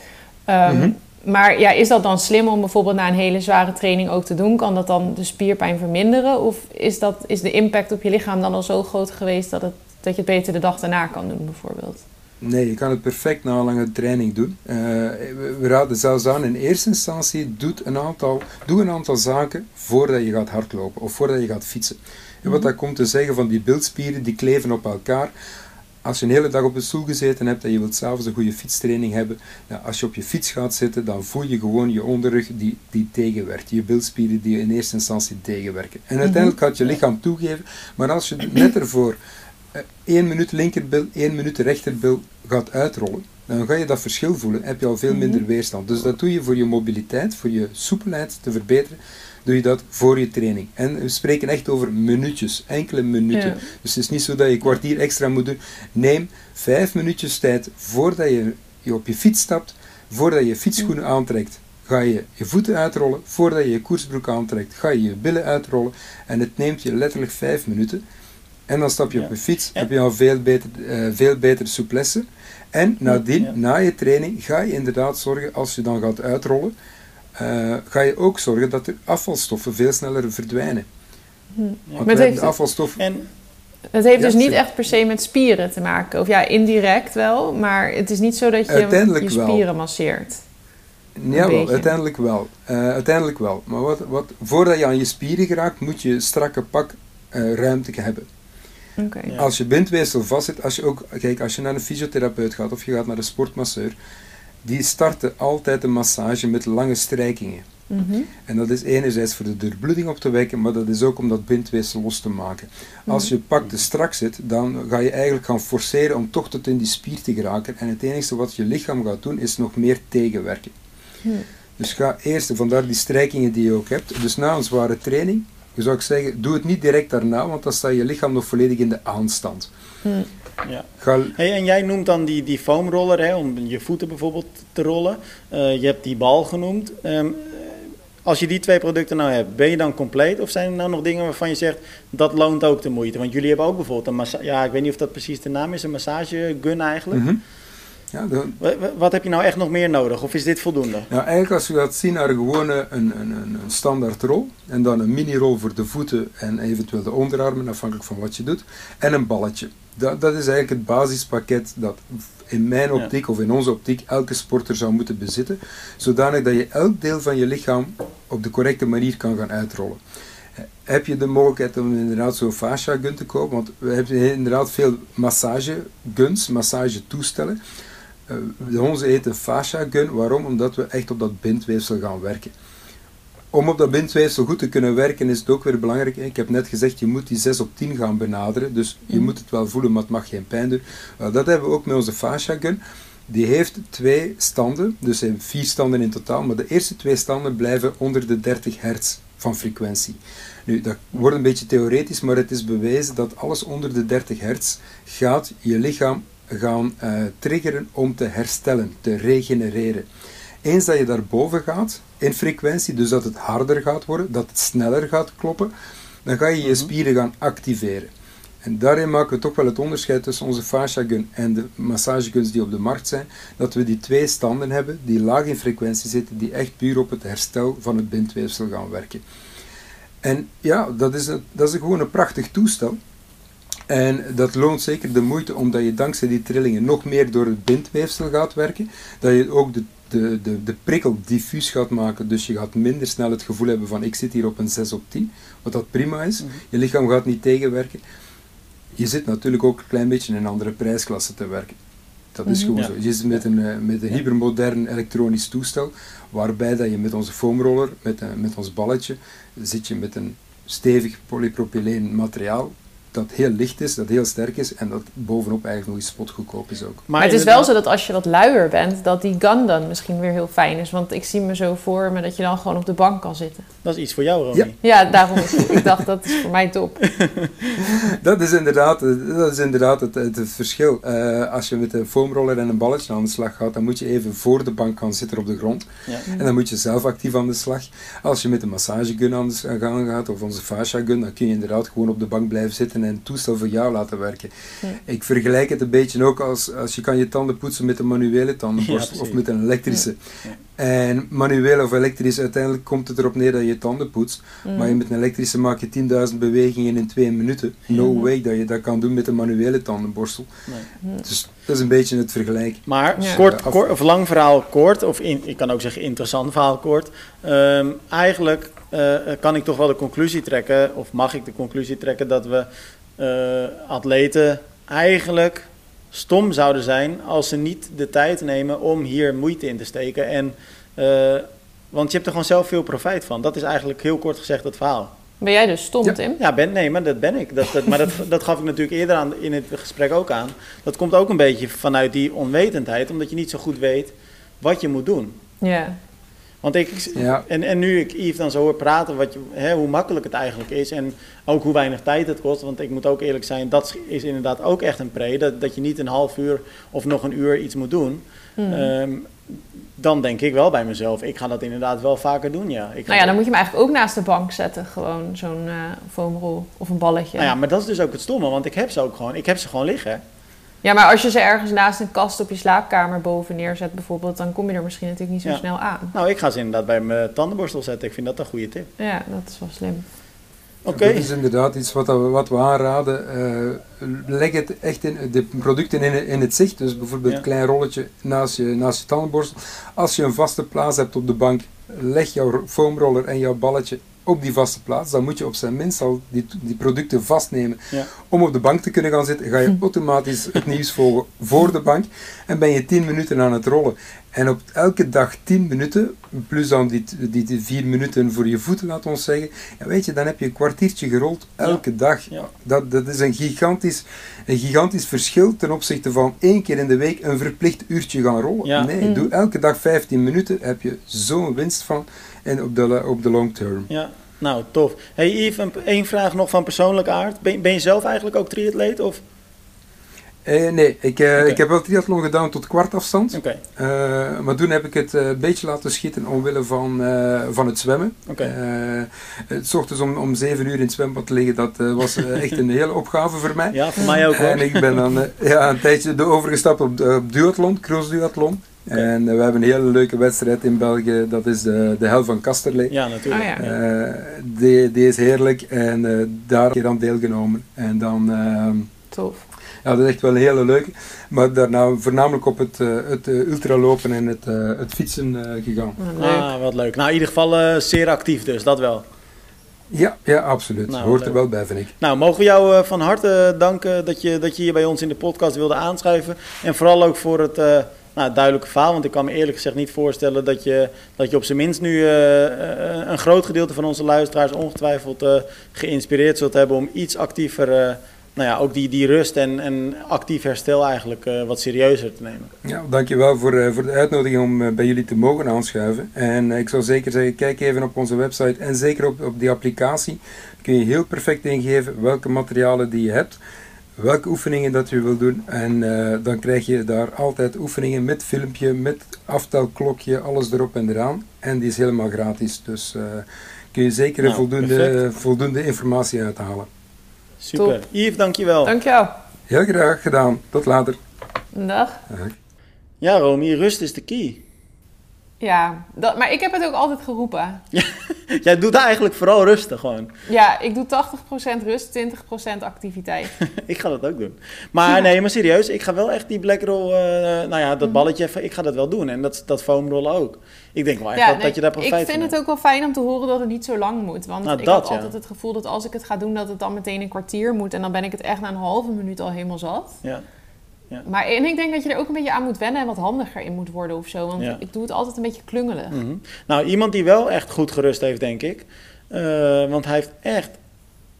Um, mm-hmm. Maar ja, is dat dan slim om bijvoorbeeld na een hele zware training ook te doen? Kan dat dan de spierpijn verminderen? Of is, dat, is de impact op je lichaam dan al zo groot geweest dat, het, dat je het beter de dag daarna kan doen, bijvoorbeeld? Nee, je kan het perfect na een lange training doen. Uh, we, we raden zelfs aan in eerste instantie, doet een aantal, doe een aantal zaken voordat je gaat hardlopen of voordat je gaat fietsen. En wat dat komt te zeggen van die bilspieren, die kleven op elkaar. Als je een hele dag op een stoel gezeten hebt en je wilt s'avonds een goede fietstraining hebben, nou, als je op je fiets gaat zitten, dan voel je gewoon je onderrug die, die tegenwerkt. Je bilspieren die in eerste instantie tegenwerken. En uiteindelijk gaat je lichaam toegeven, maar als je net ervoor één minuut linkerbil, één minuut rechterbil gaat uitrollen, dan ga je dat verschil voelen, heb je al veel minder weerstand. Dus dat doe je voor je mobiliteit, voor je soepelheid te verbeteren doe je dat voor je training. En we spreken echt over minuutjes, enkele minuten. Dus het is niet zo dat je een kwartier extra moet doen. Neem vijf minuutjes tijd voordat je, je op je fiets stapt, voordat je je fietsschoenen aantrekt. Ga je je voeten uitrollen, voordat je je koersbroek aantrekt, ga je je billen uitrollen. En het neemt je letterlijk vijf minuten. En dan stap je op je fiets, heb je al veel beter, uh, veel betere souplesse. En nadien, na je training, ga je inderdaad zorgen, als je dan gaat uitrollen, uh, ga je ook zorgen dat de afvalstoffen veel sneller verdwijnen. Hm. Want het heeft, afvalstoffen... En het heeft dus niet echt per se met spieren te maken. Of ja, indirect wel, maar het is niet zo dat je je spieren wel. masseert. Ja, wel, uiteindelijk wel. Uh, uiteindelijk wel. Maar wat, wat, voordat je aan je spieren geraakt, moet je strakke pak uh, ruimte hebben. Okay. Als je bindweefsel vastzit, als je ook, kijk, als je naar een fysiotherapeut gaat of je gaat naar een sportmasseur, die starten altijd een massage met lange strijkingen. Mhm. En dat is enerzijds voor de doorbloeding op te wekken, maar dat is ook om dat bindweefsel los te maken. Als mhm. je pak te strak zit, dan ga je eigenlijk gaan forceren om toch tot in die spier te geraken. En het enige wat je lichaam gaat doen, is nog meer tegenwerken. Dus ga eerst, vandaar die strijkingen die je ook hebt. Dus na een zware training, zou ik zeggen, doe het niet direct daarna, want dan staat je lichaam nog volledig in de aanstand. Ja. Hey, en jij noemt dan die, die foamroller hè, om je voeten bijvoorbeeld te rollen. Uh, je hebt die bal genoemd. Um, als je die twee producten nou hebt, ben je dan compleet? Of zijn er nou nog dingen waarvan je zegt, dat loont ook de moeite? Want jullie hebben ook bijvoorbeeld een massage... Ja, ik weet niet of dat precies de naam is, een massagegun eigenlijk. Mm -hmm. Ja, de... Wat heb je nou echt nog meer nodig? Of is dit voldoende? Ja, eigenlijk als je gaat zien naar gewoon een, een, een, standaard rol. En dan een mini-rol voor de voeten en eventueel de onderarmen, afhankelijk van wat je doet. En een balletje dat, dat is eigenlijk het basispakket dat in mijn optiek of in onze optiek elke sporter zou moeten bezitten, zodanig dat je elk deel van je lichaam op de correcte manier kan gaan uitrollen. Heb je de mogelijkheid om inderdaad zo'n fascia gun te kopen? Want we hebben inderdaad veel massageguns, massagetoestellen. Uh, onze heet een fascia gun. Waarom? Omdat we echt op dat bindweefsel gaan werken om op dat bindweefsel goed te kunnen werken is het ook weer belangrijk. Ik heb net gezegd, je moet die 6 op 10 gaan benaderen. Dus je moet het wel voelen, maar het mag geen pijn doen. dat hebben we ook met onze fascia gun. Die heeft twee standen, dus heeft vier standen in totaal. Maar de eerste twee standen blijven onder de 30 hertz van frequentie. Nu, dat wordt een beetje theoretisch, maar het is bewezen dat alles onder de 30 hertz gaat je lichaam gaan uh, triggeren om te herstellen, te regenereren. Eens dat je daarboven gaat in frequentie, dus dat het harder gaat worden, dat het sneller gaat kloppen, dan ga je je mhm. spieren gaan activeren. En daarin maken we toch wel het onderscheid tussen onze fascia gun en de massageguns die op de markt zijn, dat we die twee standen hebben die laag in frequentie zitten, die echt puur op het herstel van het bindweefsel gaan werken. En ja, dat is, een, dat is gewoon een prachtig toestel. En dat loont zeker de moeite omdat je dankzij die trillingen nog meer door het bindweefsel gaat werken. Dat je ook de de, de, de prikkel diffuus gaat maken. Dus je gaat minder snel het gevoel hebben van ik zit hier op een 6 op 10. Wat dat prima is. Mhm. Je lichaam gaat niet tegenwerken. Je zit natuurlijk ook een klein beetje in een andere prijsklasse te werken. Dat is mhm. gewoon zo. Je zit met een, eh, met een hypermodern elektronisch toestel, waarbij dat je met onze foamroller, met, een, met ons balletje, zit je met een stevig polypropyleen materiaal dat heel licht is, dat heel sterk is en dat bovenop eigenlijk nog eens spotgoedkoop is ook. Maar het is wel zo dat als je wat luier bent, dat die gun dan misschien weer heel fijn is. Want ik zie me zo voor me dat je dan gewoon op de bank kan zitten. Dat is iets voor jou, Romy. Ja, ja daarom is ik dacht dat is voor mij top. dat is inderdaad, dat is inderdaad het, het, verschil. Uh, als je met een foamroller en een balletje aan de slag gaat, dan moet je even voor de bank gaan zitten op de grond. Ja. En dan moet je zelf actief aan de slag. Als je met een massagegun aan de slag gaat, of onze fascia gun, dan kun je inderdaad gewoon op de bank blijven zitten en toestel voor jou laten werken. Ik vergelijk het een beetje ook als, als je kan je tanden poetsen met een manuele tandenborstel of met een elektrische. En manueel of elektrisch, uiteindelijk komt het erop neer dat je je tanden poetst. Mhm. Maar je met een elektrische maak je 10.000 bewegingen in twee minuten. No way dat je dat kan doen met een manuele tandenborstel. Nee. Mhm. Dus dat is een beetje het vergelijk. Maar Ja. kort, of lang verhaal kort, of in, ik kan ook zeggen interessant verhaal kort. Ehm, eigenlijk eh, kan ik toch wel de conclusie trekken, of mag ik de conclusie trekken, dat we eh, atleten eigenlijk stom zouden zijn als ze niet de tijd nemen om hier moeite in te steken. En, eh, want je hebt er gewoon zelf veel profijt van. Dat is eigenlijk heel kort gezegd het verhaal. Ben jij dus stom, Ja. Tim? Ja, ben, nee, maar dat ben ik. Dat, dat, maar dat, dat gaf ik natuurlijk eerder aan, in het gesprek ook aan. Dat komt ook een beetje vanuit die onwetendheid, omdat je niet zo goed weet wat je moet doen. Ja. Want ik, Ja. en, en nu ik Yves dan zo hoor praten, wat je, hè, hoe makkelijk het eigenlijk is en ook hoe weinig tijd het kost. Want ik moet ook eerlijk zijn, dat is inderdaad ook echt een pre. Dat, dat je niet een half uur of nog een uur iets moet doen. Mhm. Ehm, dan denk ik wel bij mezelf, ik ga dat inderdaad wel vaker doen, ja. Ik Nou ja, dan moet je hem eigenlijk ook naast de bank zetten. Gewoon zo'n eh foamrol of een balletje. Nou ja, maar dat is dus ook het stomme, want ik heb ze ook gewoon, ik heb ze gewoon liggen. Ja, maar als je ze ergens naast een kast op je slaapkamer boven neerzet bijvoorbeeld, dan kom je er misschien natuurlijk niet zo Ja. snel aan. Nou, ik ga ze inderdaad bij mijn tandenborstel zetten. Ik vind dat een goede tip. Ja, dat is wel slim. Oké. Dat is inderdaad iets wat, we- wat we aanraden. Eh, leg het echt in de producten in, in het zicht. Dus bijvoorbeeld Ja. een klein rolletje naast je, naast je tandenborstel. Als je een vaste plaats hebt op de bank, leg jouw foamroller en jouw balletje op die vaste plaats. Dan moet je op zijn minst al die, die producten vastnemen. Ja. Om op de bank te kunnen gaan zitten, ga je automatisch het nieuws volgen voor de bank. En ben je 10 minuten aan het rollen. En op elke dag 10 minuten, plus dan die, die, die 4 minuten voor je voeten, laat ons zeggen. Ja, weet je, dan heb je een kwartiertje gerold elke dag. Ja. Dat, dat is een gigantisch, een gigantisch verschil ten opzichte van één keer in de week een verplicht uurtje gaan rollen. Ja. Nee, Mhm. doe elke dag 15 minuten, heb je zo'n winst van. En op de, op de long term. Ja, nou, tof. Hey Yves, een- één vraag nog van persoonlijke aard. Ben, ben je zelf eigenlijk ook triatleet? Of? Eh, nee, ik, eh, ik heb wel triathlon gedaan tot kwartafstand. Oké, Eh, maar toen heb ik het een beetje laten schieten omwille van, van het zwemmen. Eh, het ochtends om, om 7 uur in het zwembad liggen, dat was echt een hele opgave voor mij. Ja, voor mij ook hoor. En ik ben dan ja, een tijdje overgestapt op, op duathlon, cross-duathlon. Oké. En eh, we hebben een hele leuke wedstrijd in België, dat is de, de Hel van Kasterlee. Ja, natuurlijk. Ja. Eh, die, die is heerlijk en eh, daar heb ik aan deelgenomen. En dan, ehm, Tof. ja, dat is echt wel een hele leuke. Maar daarna voornamelijk op het, eh, het eh, ultralopen en het, eh, het fietsen eh, gegaan. Leuk. Ah, wat leuk. Nou, in ieder geval eh, zeer actief dus, dat wel. Ja, ja absoluut. Nou, Hoort leuk. er wel bij, vind ik. Nou, mogen we jou eh, van harte danken dat je, dat je hier bij ons in de podcast wilde aanschuiven. En vooral ook voor het eh, nou, duidelijke verhaal. Want ik kan me eerlijk gezegd niet voorstellen dat je, dat je op zijn minst nu eh, eh, een groot gedeelte van onze luisteraars ongetwijfeld eh, geïnspireerd zult hebben om iets actiever, nou ja, ook die, die rust en, en actief herstel eigenlijk wat serieuzer te nemen. Ja, dankjewel voor, voor de uitnodiging om bij jullie te mogen aanschuiven. En ik zou zeker zeggen, kijk even op onze website en zeker op, op die applicatie. Kun je heel perfect ingeven welke materialen die je hebt, welke oefeningen dat je wil doen. En eh, dan krijg je daar altijd oefeningen met filmpje, met aftelklokje, alles erop en eraan. En die is helemaal gratis, dus eh, kun je zeker Nou, voldoende, voldoende informatie uithalen. Super. Top. Yves, dankjewel. Dankjewel. Heel graag gedaan. Tot later. Dag. Dag. Ja, Romy, rust is de key. Ja, dat, maar ik heb het ook altijd geroepen. Jij doet eigenlijk vooral rustig gewoon. Ja, ik doe 80% rust, 20% activiteit. ik ga dat ook doen. Maar nee, maar serieus, ik ga wel echt die black roll, eh, nou ja, Mhm. dat balletje even, ik ga dat wel doen. En dat, dat foamrollen ook. Ik denk wel echt Ja, dat, nee, dat je daar profijt ik vind het ook wel fijn om te horen dat het niet zo lang moet. Want Nou, ik dat, had altijd het gevoel dat als ik het ga doen, dat het dan meteen een kwartier moet. En dan ben ik het echt na een halve minuut al helemaal zat. Ja. Maar en ik denk dat je er ook een beetje aan moet wennen en wat handiger in moet worden of zo. Want Ja. ik doe het altijd een beetje klungelig. Mhm. Nou, iemand die wel echt goed gerust heeft, denk ik. eh, want hij heeft echt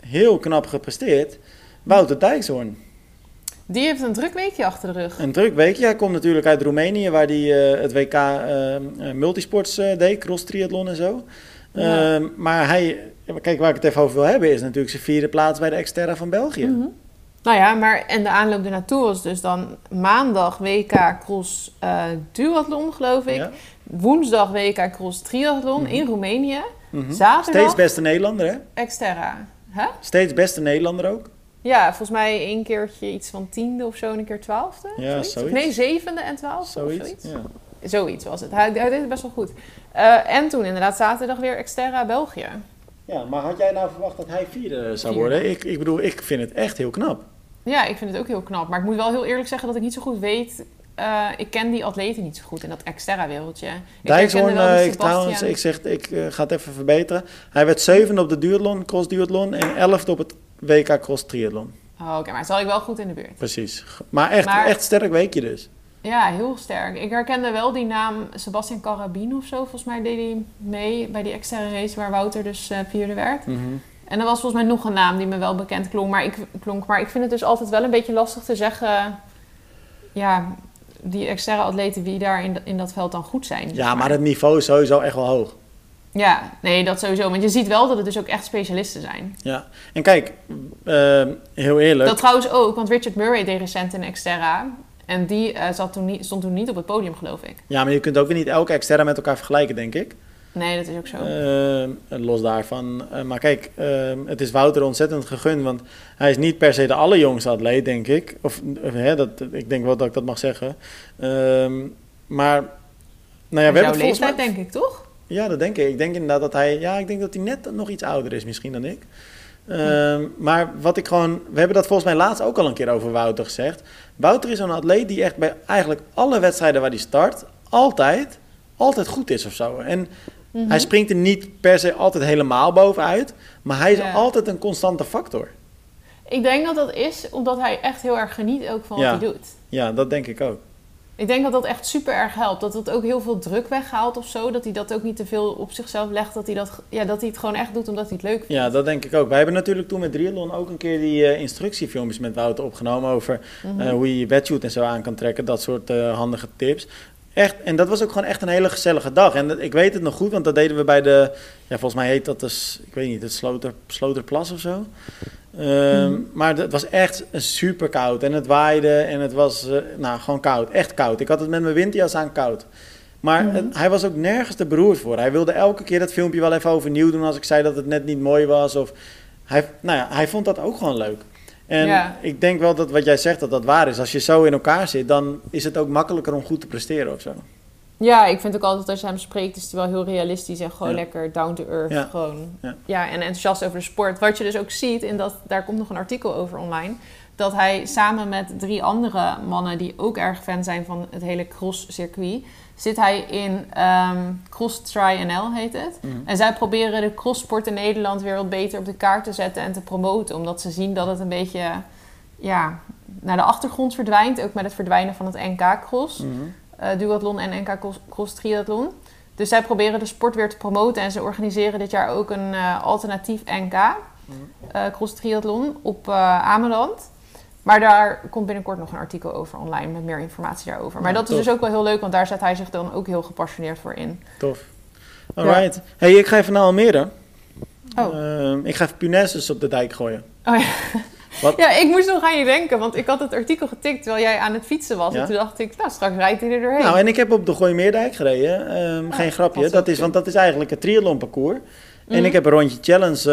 heel knap gepresteerd. Wouter Dijkshoorn. Die heeft een druk weekje achter de rug. Een druk weekje. Hij komt natuurlijk uit Roemenië, waar hij eh, het WK eh, multisports deed, cross triathlon en zo. Ja. Eh, maar hij, kijk, waar ik het even over wil hebben, is natuurlijk zijn vierde plaats bij de Xterra van België. Mhm. Nou ja, maar en de aanloop ernaartoe was dus dan maandag WK Cross eh, Duathlon, geloof ik. Ja. Woensdag WK Cross Triathlon Mhm. in Roemenië. Mhm. Zaterdag Steeds beste Nederlander, hè? Exterra. Hè? Steeds beste Nederlander ook. Ja, volgens mij één keertje iets van tiende of zo en een keer twaalfde. Ja, zoiets. Nee, zevende en twaalfde Zoiets. of zoiets. Ja. Zoiets was het. Hij, hij deed het best wel goed. Eh, en toen inderdaad zaterdag weer Exterra België. Ja, maar had jij nou verwacht dat hij vierde zou worden? Ik, ik bedoel, ik vind het echt heel knap. Ja, ik vind het ook heel knap. Maar ik moet wel heel eerlijk zeggen dat ik niet zo goed weet... eh, ik ken die atleten niet zo goed in dat Exterra-wereldje. Ik Dijkshoorn, die eh, ik, trouwens, ik zeg, ik eh, ga het even verbeteren. Hij werd zevende op de duathlon, cross duathlon en elfde op het WK cross triathlon. Oh, Oké, maar zat ik wel goed in de buurt. Precies. Maar echt, Maar- echt sterk weekje dus. Ja, heel sterk. Ik herkende wel die naam Sebastian Carabin of zo. Volgens mij deed hij mee bij die extra race waar Wouter dus vierde werd. Mhm. En er was volgens mij nog een naam die me wel bekend klonk maar, ik, klonk. maar ik vind het dus altijd wel een beetje lastig te zeggen... Ja, die extra atleten wie daar in, in dat veld dan goed zijn. Ja, maar het niveau is sowieso echt wel hoog. Ja, nee, dat sowieso. Want je ziet wel dat het dus ook echt specialisten zijn. Ja. En kijk, eh, heel eerlijk. Dat trouwens ook, want Richard Murray deed recent in Exterra. En die eh, zat toen niet, stond toen niet op het podium, geloof ik. Ja, maar je kunt ook weer niet elke exterra met elkaar vergelijken, denk ik. Nee, dat is ook zo. Eh, los daarvan. Eh, maar kijk, eh, het is Wouter ontzettend gegund. Want hij is niet per se de allerjongste atleet, denk ik. Of of, hè, dat, ik denk wel dat ik dat mag zeggen. Ehm, maar, nou ja, we hebben volgens mij... leeftijd, denk ik, toch? Ja, dat denk ik. Ik denk inderdaad dat hij... Ja, ik denk dat hij net nog iets ouder is misschien dan ik. Ehm, Maar wat ik gewoon... We hebben dat volgens mij laatst ook al een keer over Wouter gezegd. Wouter is een atleet die echt bij eigenlijk alle wedstrijden waar hij start... altijd, altijd goed is of zo. En Mhm. hij springt er niet per se altijd helemaal bovenuit... maar hij is Ja. altijd een constante factor. Ik denk dat dat is omdat hij echt heel erg geniet ook van Ja. wat hij doet. Ja, dat denk ik ook. Ik denk dat dat echt super erg helpt. Dat het ook heel veel druk weghaalt of zo. Dat hij dat ook niet te veel op zichzelf legt. Dat hij, dat, ja, dat hij het gewoon echt doet omdat hij het leuk vindt. Ja, dat denk ik ook. Wij hebben natuurlijk toen met Triathlon ook een keer die eh, instructiefilmpjes met Wouter opgenomen over Mhm. eh, hoe je je wetsuit en zo aan kan trekken. Dat soort eh, handige tips. Echt, en dat was ook gewoon echt een hele gezellige dag. En dat- ik weet het nog goed, want dat deden we bij de... Ja, volgens mij heet dat dus, ik weet niet, het Sloter, Sloterplas of zo. Ehm, Mhm. Maar het was echt super koud. En het waaide en het was eh, nou, gewoon koud. Echt koud. Ik had het met mijn winterjas aan koud. Maar Mhm. het- hij was ook nergens te beroerd voor. Hij wilde elke keer dat filmpje wel even overnieuw doen als ik zei dat het net niet mooi was. Of hij, nou ja, hij vond dat ook gewoon leuk. En Ja. ik denk wel dat wat jij zegt, dat dat waar is. Als je zo in elkaar zit, dan is het ook makkelijker om goed te presteren of zo. Ja, ik vind ook altijd als je hem spreekt, is hij wel heel realistisch en gewoon Ja. lekker down to earth. Ja. Gewoon. Ja. Ja. en enthousiast over de sport. Wat je dus ook ziet, en dat, daar komt nog een artikel over online. Dat hij samen met drie andere mannen die ook erg fan zijn van het hele cross-circuit, zit hij in ehm, Cross Try NL heet het. Mhm. En zij proberen de crosssport in Nederland weer wat beter op de kaart te zetten en te promoten. Omdat ze zien dat het een beetje ja, naar de achtergrond verdwijnt. Ook met het verdwijnen van het NK-cross Mhm. eh duathlon en NK cross, cross triathlon. Dus zij proberen de sport weer te promoten en ze organiseren dit jaar ook een eh, alternatief NK eh, cross triathlon op Ameland. Maar daar komt binnenkort nog een artikel over online met meer informatie daarover. Maar Ja, dat is dus ook wel heel leuk, want daar zet hij zich dan ook heel gepassioneerd voor in. Tof. Alright. Hey, ik ga even naar Almere. Oh. Ehm, ik ga even punaises op de dijk gooien. Oh ja. Wat? Ja, ik moest nog aan je denken, want ik had het artikel getikt terwijl jij aan het fietsen was. Ja. En toen dacht ik, nou, straks rijdt hij er doorheen. Nou, en ik heb op de Gooimeerdijk gereden. Ehm, geen grapje. past Dat is, want dat is eigenlijk het triathlon parcours. En Mhm. ik heb een rondje challenge,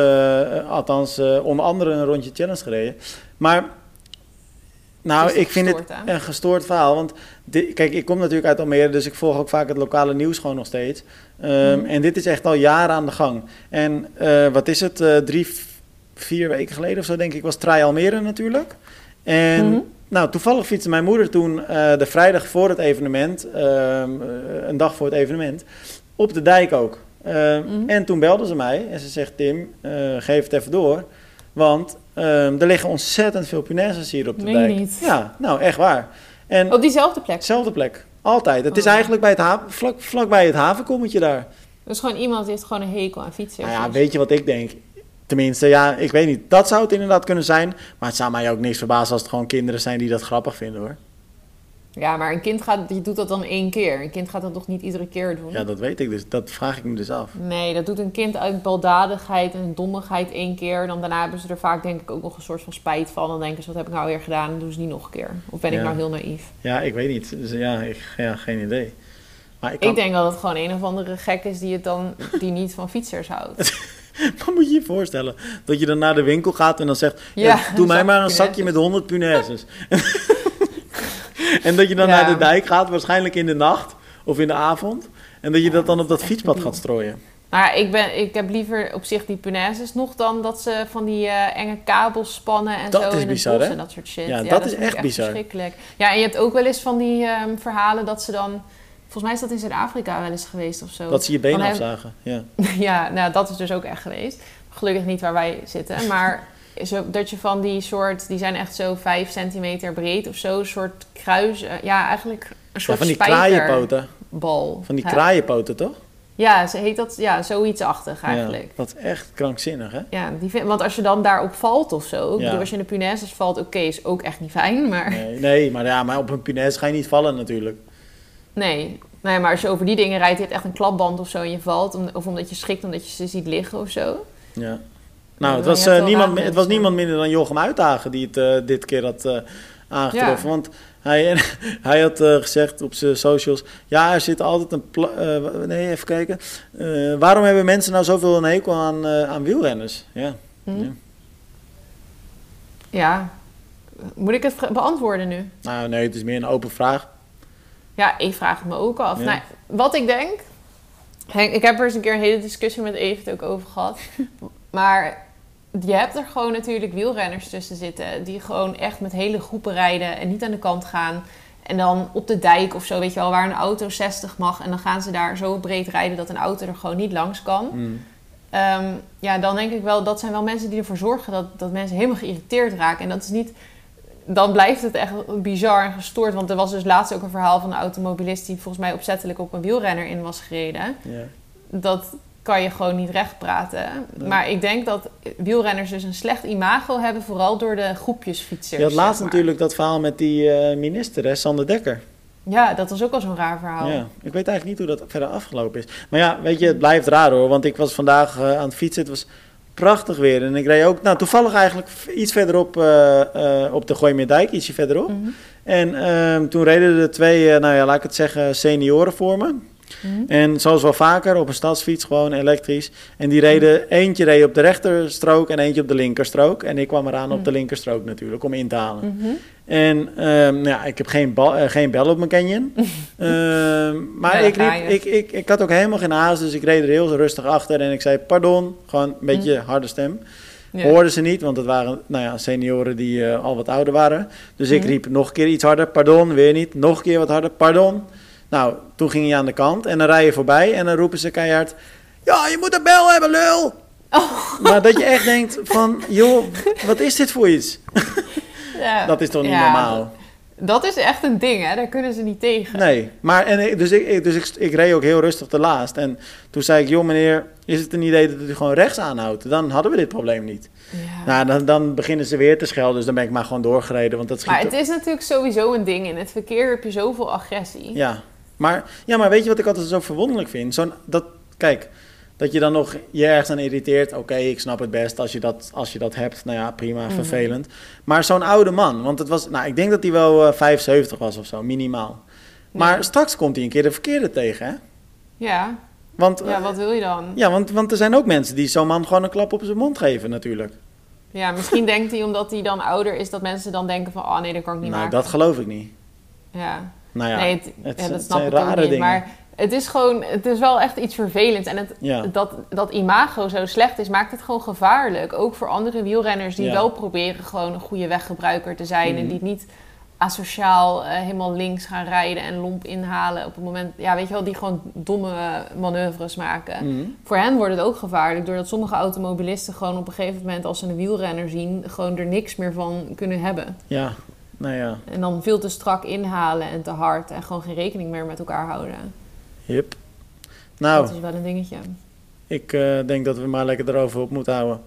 eh, althans eh, onder andere een rondje challenge gereden. Maar, nou, ik vind het een gestoord verhaal. Want, kijk, ik kom natuurlijk uit Almere, dus ik volg ook vaak het lokale nieuws gewoon nog steeds. Ehm, Mhm. En dit is echt al jaren aan de gang. En eh, wat is het, eh, drie, vier weken geleden of zo denk ik, was Try Almere natuurlijk. En... Mhm. Nou, toevallig fietste mijn moeder toen eh, de vrijdag voor het evenement, ehm, eh, een dag voor het evenement, op de dijk ook. Eh, Mhm. En toen belde ze mij en ze zegt: Tim, geef het even door. Want ehm, er liggen ontzettend veel punaises hier op de Meen dijk. niet? Ja, nou echt waar. En Op diezelfde plek. dezelfde plek, altijd. Het is Oh. eigenlijk bij het haven, vlak, vlakbij het havenkommetje daar. Dus gewoon iemand die heeft gewoon een hekel aan fietsen. Nou ja, weet je wat ik denk? Tenminste, ja, ik weet niet. Dat zou het inderdaad kunnen zijn. Maar het zou mij ook niks verbazen als het gewoon kinderen zijn die dat grappig vinden hoor. Ja, maar een kind gaat, die doet dat dan één keer. Een kind gaat dat toch niet iedere keer doen? Ja, dat weet ik dus. Dat vraag ik me dus af. Nee, dat doet een kind uit baldadigheid en dommigheid één keer. Dan daarna hebben ze er vaak denk ik ook nog een soort van spijt van. Dan denken ze, wat heb ik nou weer gedaan? Dan doen ze niet nog een keer. Of ben ik nou heel naïef? Ja, ik weet niet. Dus ja, ik, ja geen idee. Maar ik kan... Ik denk dat het gewoon een of andere gek is die, het dan, die niet van fietsers houdt. Wat moet je je voorstellen? Dat je dan naar de winkel gaat en dan zegt... Ja, Ja, doe mij maar een zakje met 100 punaises. en dat je dan Ja. naar de dijk gaat, waarschijnlijk in de nacht... of in de avond. En dat je dat dan op dat fietspad gaat strooien. Maar ik, ben, ik heb liever op zich die punaises nog dan dat ze van die eh, enge kabels spannen en Dat zo is in bizar, het en dat soort shit. Ja, dat is echt bizar. verschrikkelijk. Ja, en je hebt ook wel eens van die ehm, verhalen dat ze dan... Volgens mij is dat in Zuid-Afrika wel eens geweest of zo. Dat ze je benen afzagen. Ja. Ja, nou, dat is dus ook echt geweest. Gelukkig niet waar wij zitten. Maar zo, dat je van die soort... Die zijn echt zo vijf centimeter breed of zo. Een soort kruis... eh, ja, eigenlijk een Ja, soort van die kraaienpoten. Van die hè? kraaienpoten, toch? Ja, ze heet dat... Ja, zoiets-achtig eigenlijk. Ja, dat is echt krankzinnig, hè? Ja, die vind, want als je dan daarop valt of zo... Ik Ja. bedoel, als je in de punaises valt, oké, is ook echt niet fijn. Maar Nee, nee maar, ja, maar op een punaise ga je niet vallen natuurlijk. nee. Nee, maar als je over die dingen rijdt, je hebt echt een klapband of zo en je valt. Of omdat je schrikt omdat je ze ziet liggen of zo. Ja. Nou, het was, eh, niemand, het was niemand minder dan Jochem Uitdagen die het eh, dit keer had eh, aangetroffen. Ja. Want hij, hij had gezegd op zijn socials... Ja, er zit altijd een... nee, even kijken. Waarom hebben mensen nou zoveel een hekel aan, aan wielrenners? Ja. Hm? Ja. Ja. Moet ik het beantwoorden nu? Nou, nee, het is meer een open vraag. Ja, ik vraag het me ook af. Ja. Nou, wat ik denk... Henk, ik heb er eens een keer een hele discussie met Evert ook over gehad. Maar je hebt er gewoon natuurlijk wielrenners tussen zitten... die gewoon echt met hele groepen rijden en niet aan de kant gaan... En dan op de dijk of zo, weet je wel, waar een auto 60 mag. En dan gaan ze daar zo breed rijden dat een auto er gewoon niet langs kan. Hm. Ehm, ja, dan denk ik wel, dat zijn wel mensen die ervoor zorgen dat, dat mensen helemaal geïrriteerd raken. En dat is niet, dan blijft het echt bizar en gestoord. Want er was dus laatst ook een verhaal van een automobilist die volgens mij opzettelijk op een wielrenner in was gereden. Ja. Dat kan je gewoon niet recht praten. Nee. Maar ik denk dat wielrenners dus een slecht imago hebben, vooral door de groepjesfietsers. Je had laatst zeg maar. natuurlijk dat verhaal met die eh, minister, hè, Sander Dekker. Ja, dat was ook al zo'n raar verhaal. Ja, ik weet eigenlijk niet hoe dat verder afgelopen is. Maar ja, weet je, het blijft raar hoor. Want ik was vandaag eh, aan het fietsen. Het was prachtig weer. En ik reed ook, nou toevallig eigenlijk iets verderop eh, eh, op de Gooimeerdijk, ietsje verderop. Mhm. En ehm, toen reden er twee, nou ja, laat ik het zeggen, senioren voor me. Mhm. En zoals wel vaker, op een stadsfiets, gewoon elektrisch. En die reden, eentje reed op de rechterstrook en eentje op de linkerstrook. En ik kwam eraan op de Mhm. linkerstrook natuurlijk, om in te halen. Mhm. En ehm, ja, ik heb geen, bal, eh, geen bel op mijn canyon. Ehm, maar Ja, ik, riep, ik, ik, ik had ook helemaal geen haast, dus ik reed er heel rustig achter. En ik zei, pardon, gewoon een beetje harde stem. Ja. Hoorden ze niet, want het waren nou ja, senioren die eh, al wat ouder waren. Dus ik Mhm. riep nog een keer iets harder, pardon, weer niet. Nog een keer wat harder, pardon. Nou, toen ging hij aan de kant en dan rij je voorbij en dan roepen ze keihard... Ja, je moet een bel hebben, lul! Oh. Maar dat je echt denkt van, joh, wat is dit voor iets? Ja. Dat is toch niet Ja, normaal? Dat is echt een ding, hè? Daar kunnen ze niet tegen. Nee, maar en, ik- dus, ik, dus ik, ik reed ook heel rustig te laatst. En toen zei ik, joh meneer, is het een idee dat u gewoon rechts aanhoudt? Dan hadden we dit probleem niet. Ja. Nou, dan, dan beginnen ze weer te schelden, dus dan ben ik maar gewoon doorgereden. Want dat schiet maar het is natuurlijk sowieso een ding. In het verkeer heb je zoveel agressie. Ja, maar, ja, maar weet je wat ik altijd zo verwonderlijk vind? Zo'n, dat, kijk, dat je dan nog je ergens aan irriteert. Oké, ik snap het best als je dat, als je dat hebt. Nou ja, prima, Mhm. vervelend. Maar zo'n oude man, want het was, nou, ik denk dat hij wel eh 75 was of zo, minimaal. Maar Ja. straks komt hij een keer de verkeerde tegen, hè? Ja, Want, ja eh, wat wil je dan? ja, want, want er zijn ook mensen die zo'n man gewoon een klap op zijn mond geven, natuurlijk. Ja, misschien denkt hij omdat hij dan ouder is... dat mensen dan denken van... oh nee, dat kan ik niet nou, maken. dat geloof ik niet. Ja, Nou ja, nee, het, het- ja, dat snap zijn ik ook niet. dingen. Maar het is gewoon... Het is wel echt iets vervelends. En het, ja. dat, dat imago zo slecht is, maakt het gewoon gevaarlijk. Ook voor andere wielrenners die Ja. wel proberen... gewoon een goede weggebruiker te zijn... en Mhm. die niet asociaal eh, helemaal links gaan rijden en lomp inhalen op het moment... Ja, weet je wel, die gewoon domme manoeuvres maken. Mhm. Voor hen wordt het ook gevaarlijk, doordat sommige automobilisten gewoon op een gegeven moment, als ze een wielrenner zien, gewoon er niks meer van kunnen hebben. ja, nou ja, En dan veel te strak inhalen en te hard en gewoon geen rekening meer met elkaar houden. hip. Nou, Dat is wel een dingetje. ik eh, denk dat we maar lekker erover op moeten houden.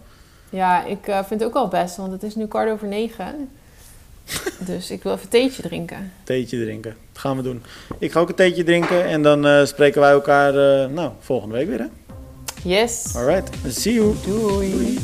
Ja, ik eh, vind het ook wel best, want het is nu kwart over negen. dus ik wil even theetje drinken. Theetje drinken. Dat gaan we doen. Ik ga ook een theetje drinken en dan eh, spreken wij elkaar nou, volgende week weer. Hè? Yes. Alright, see you. Doei. Doei.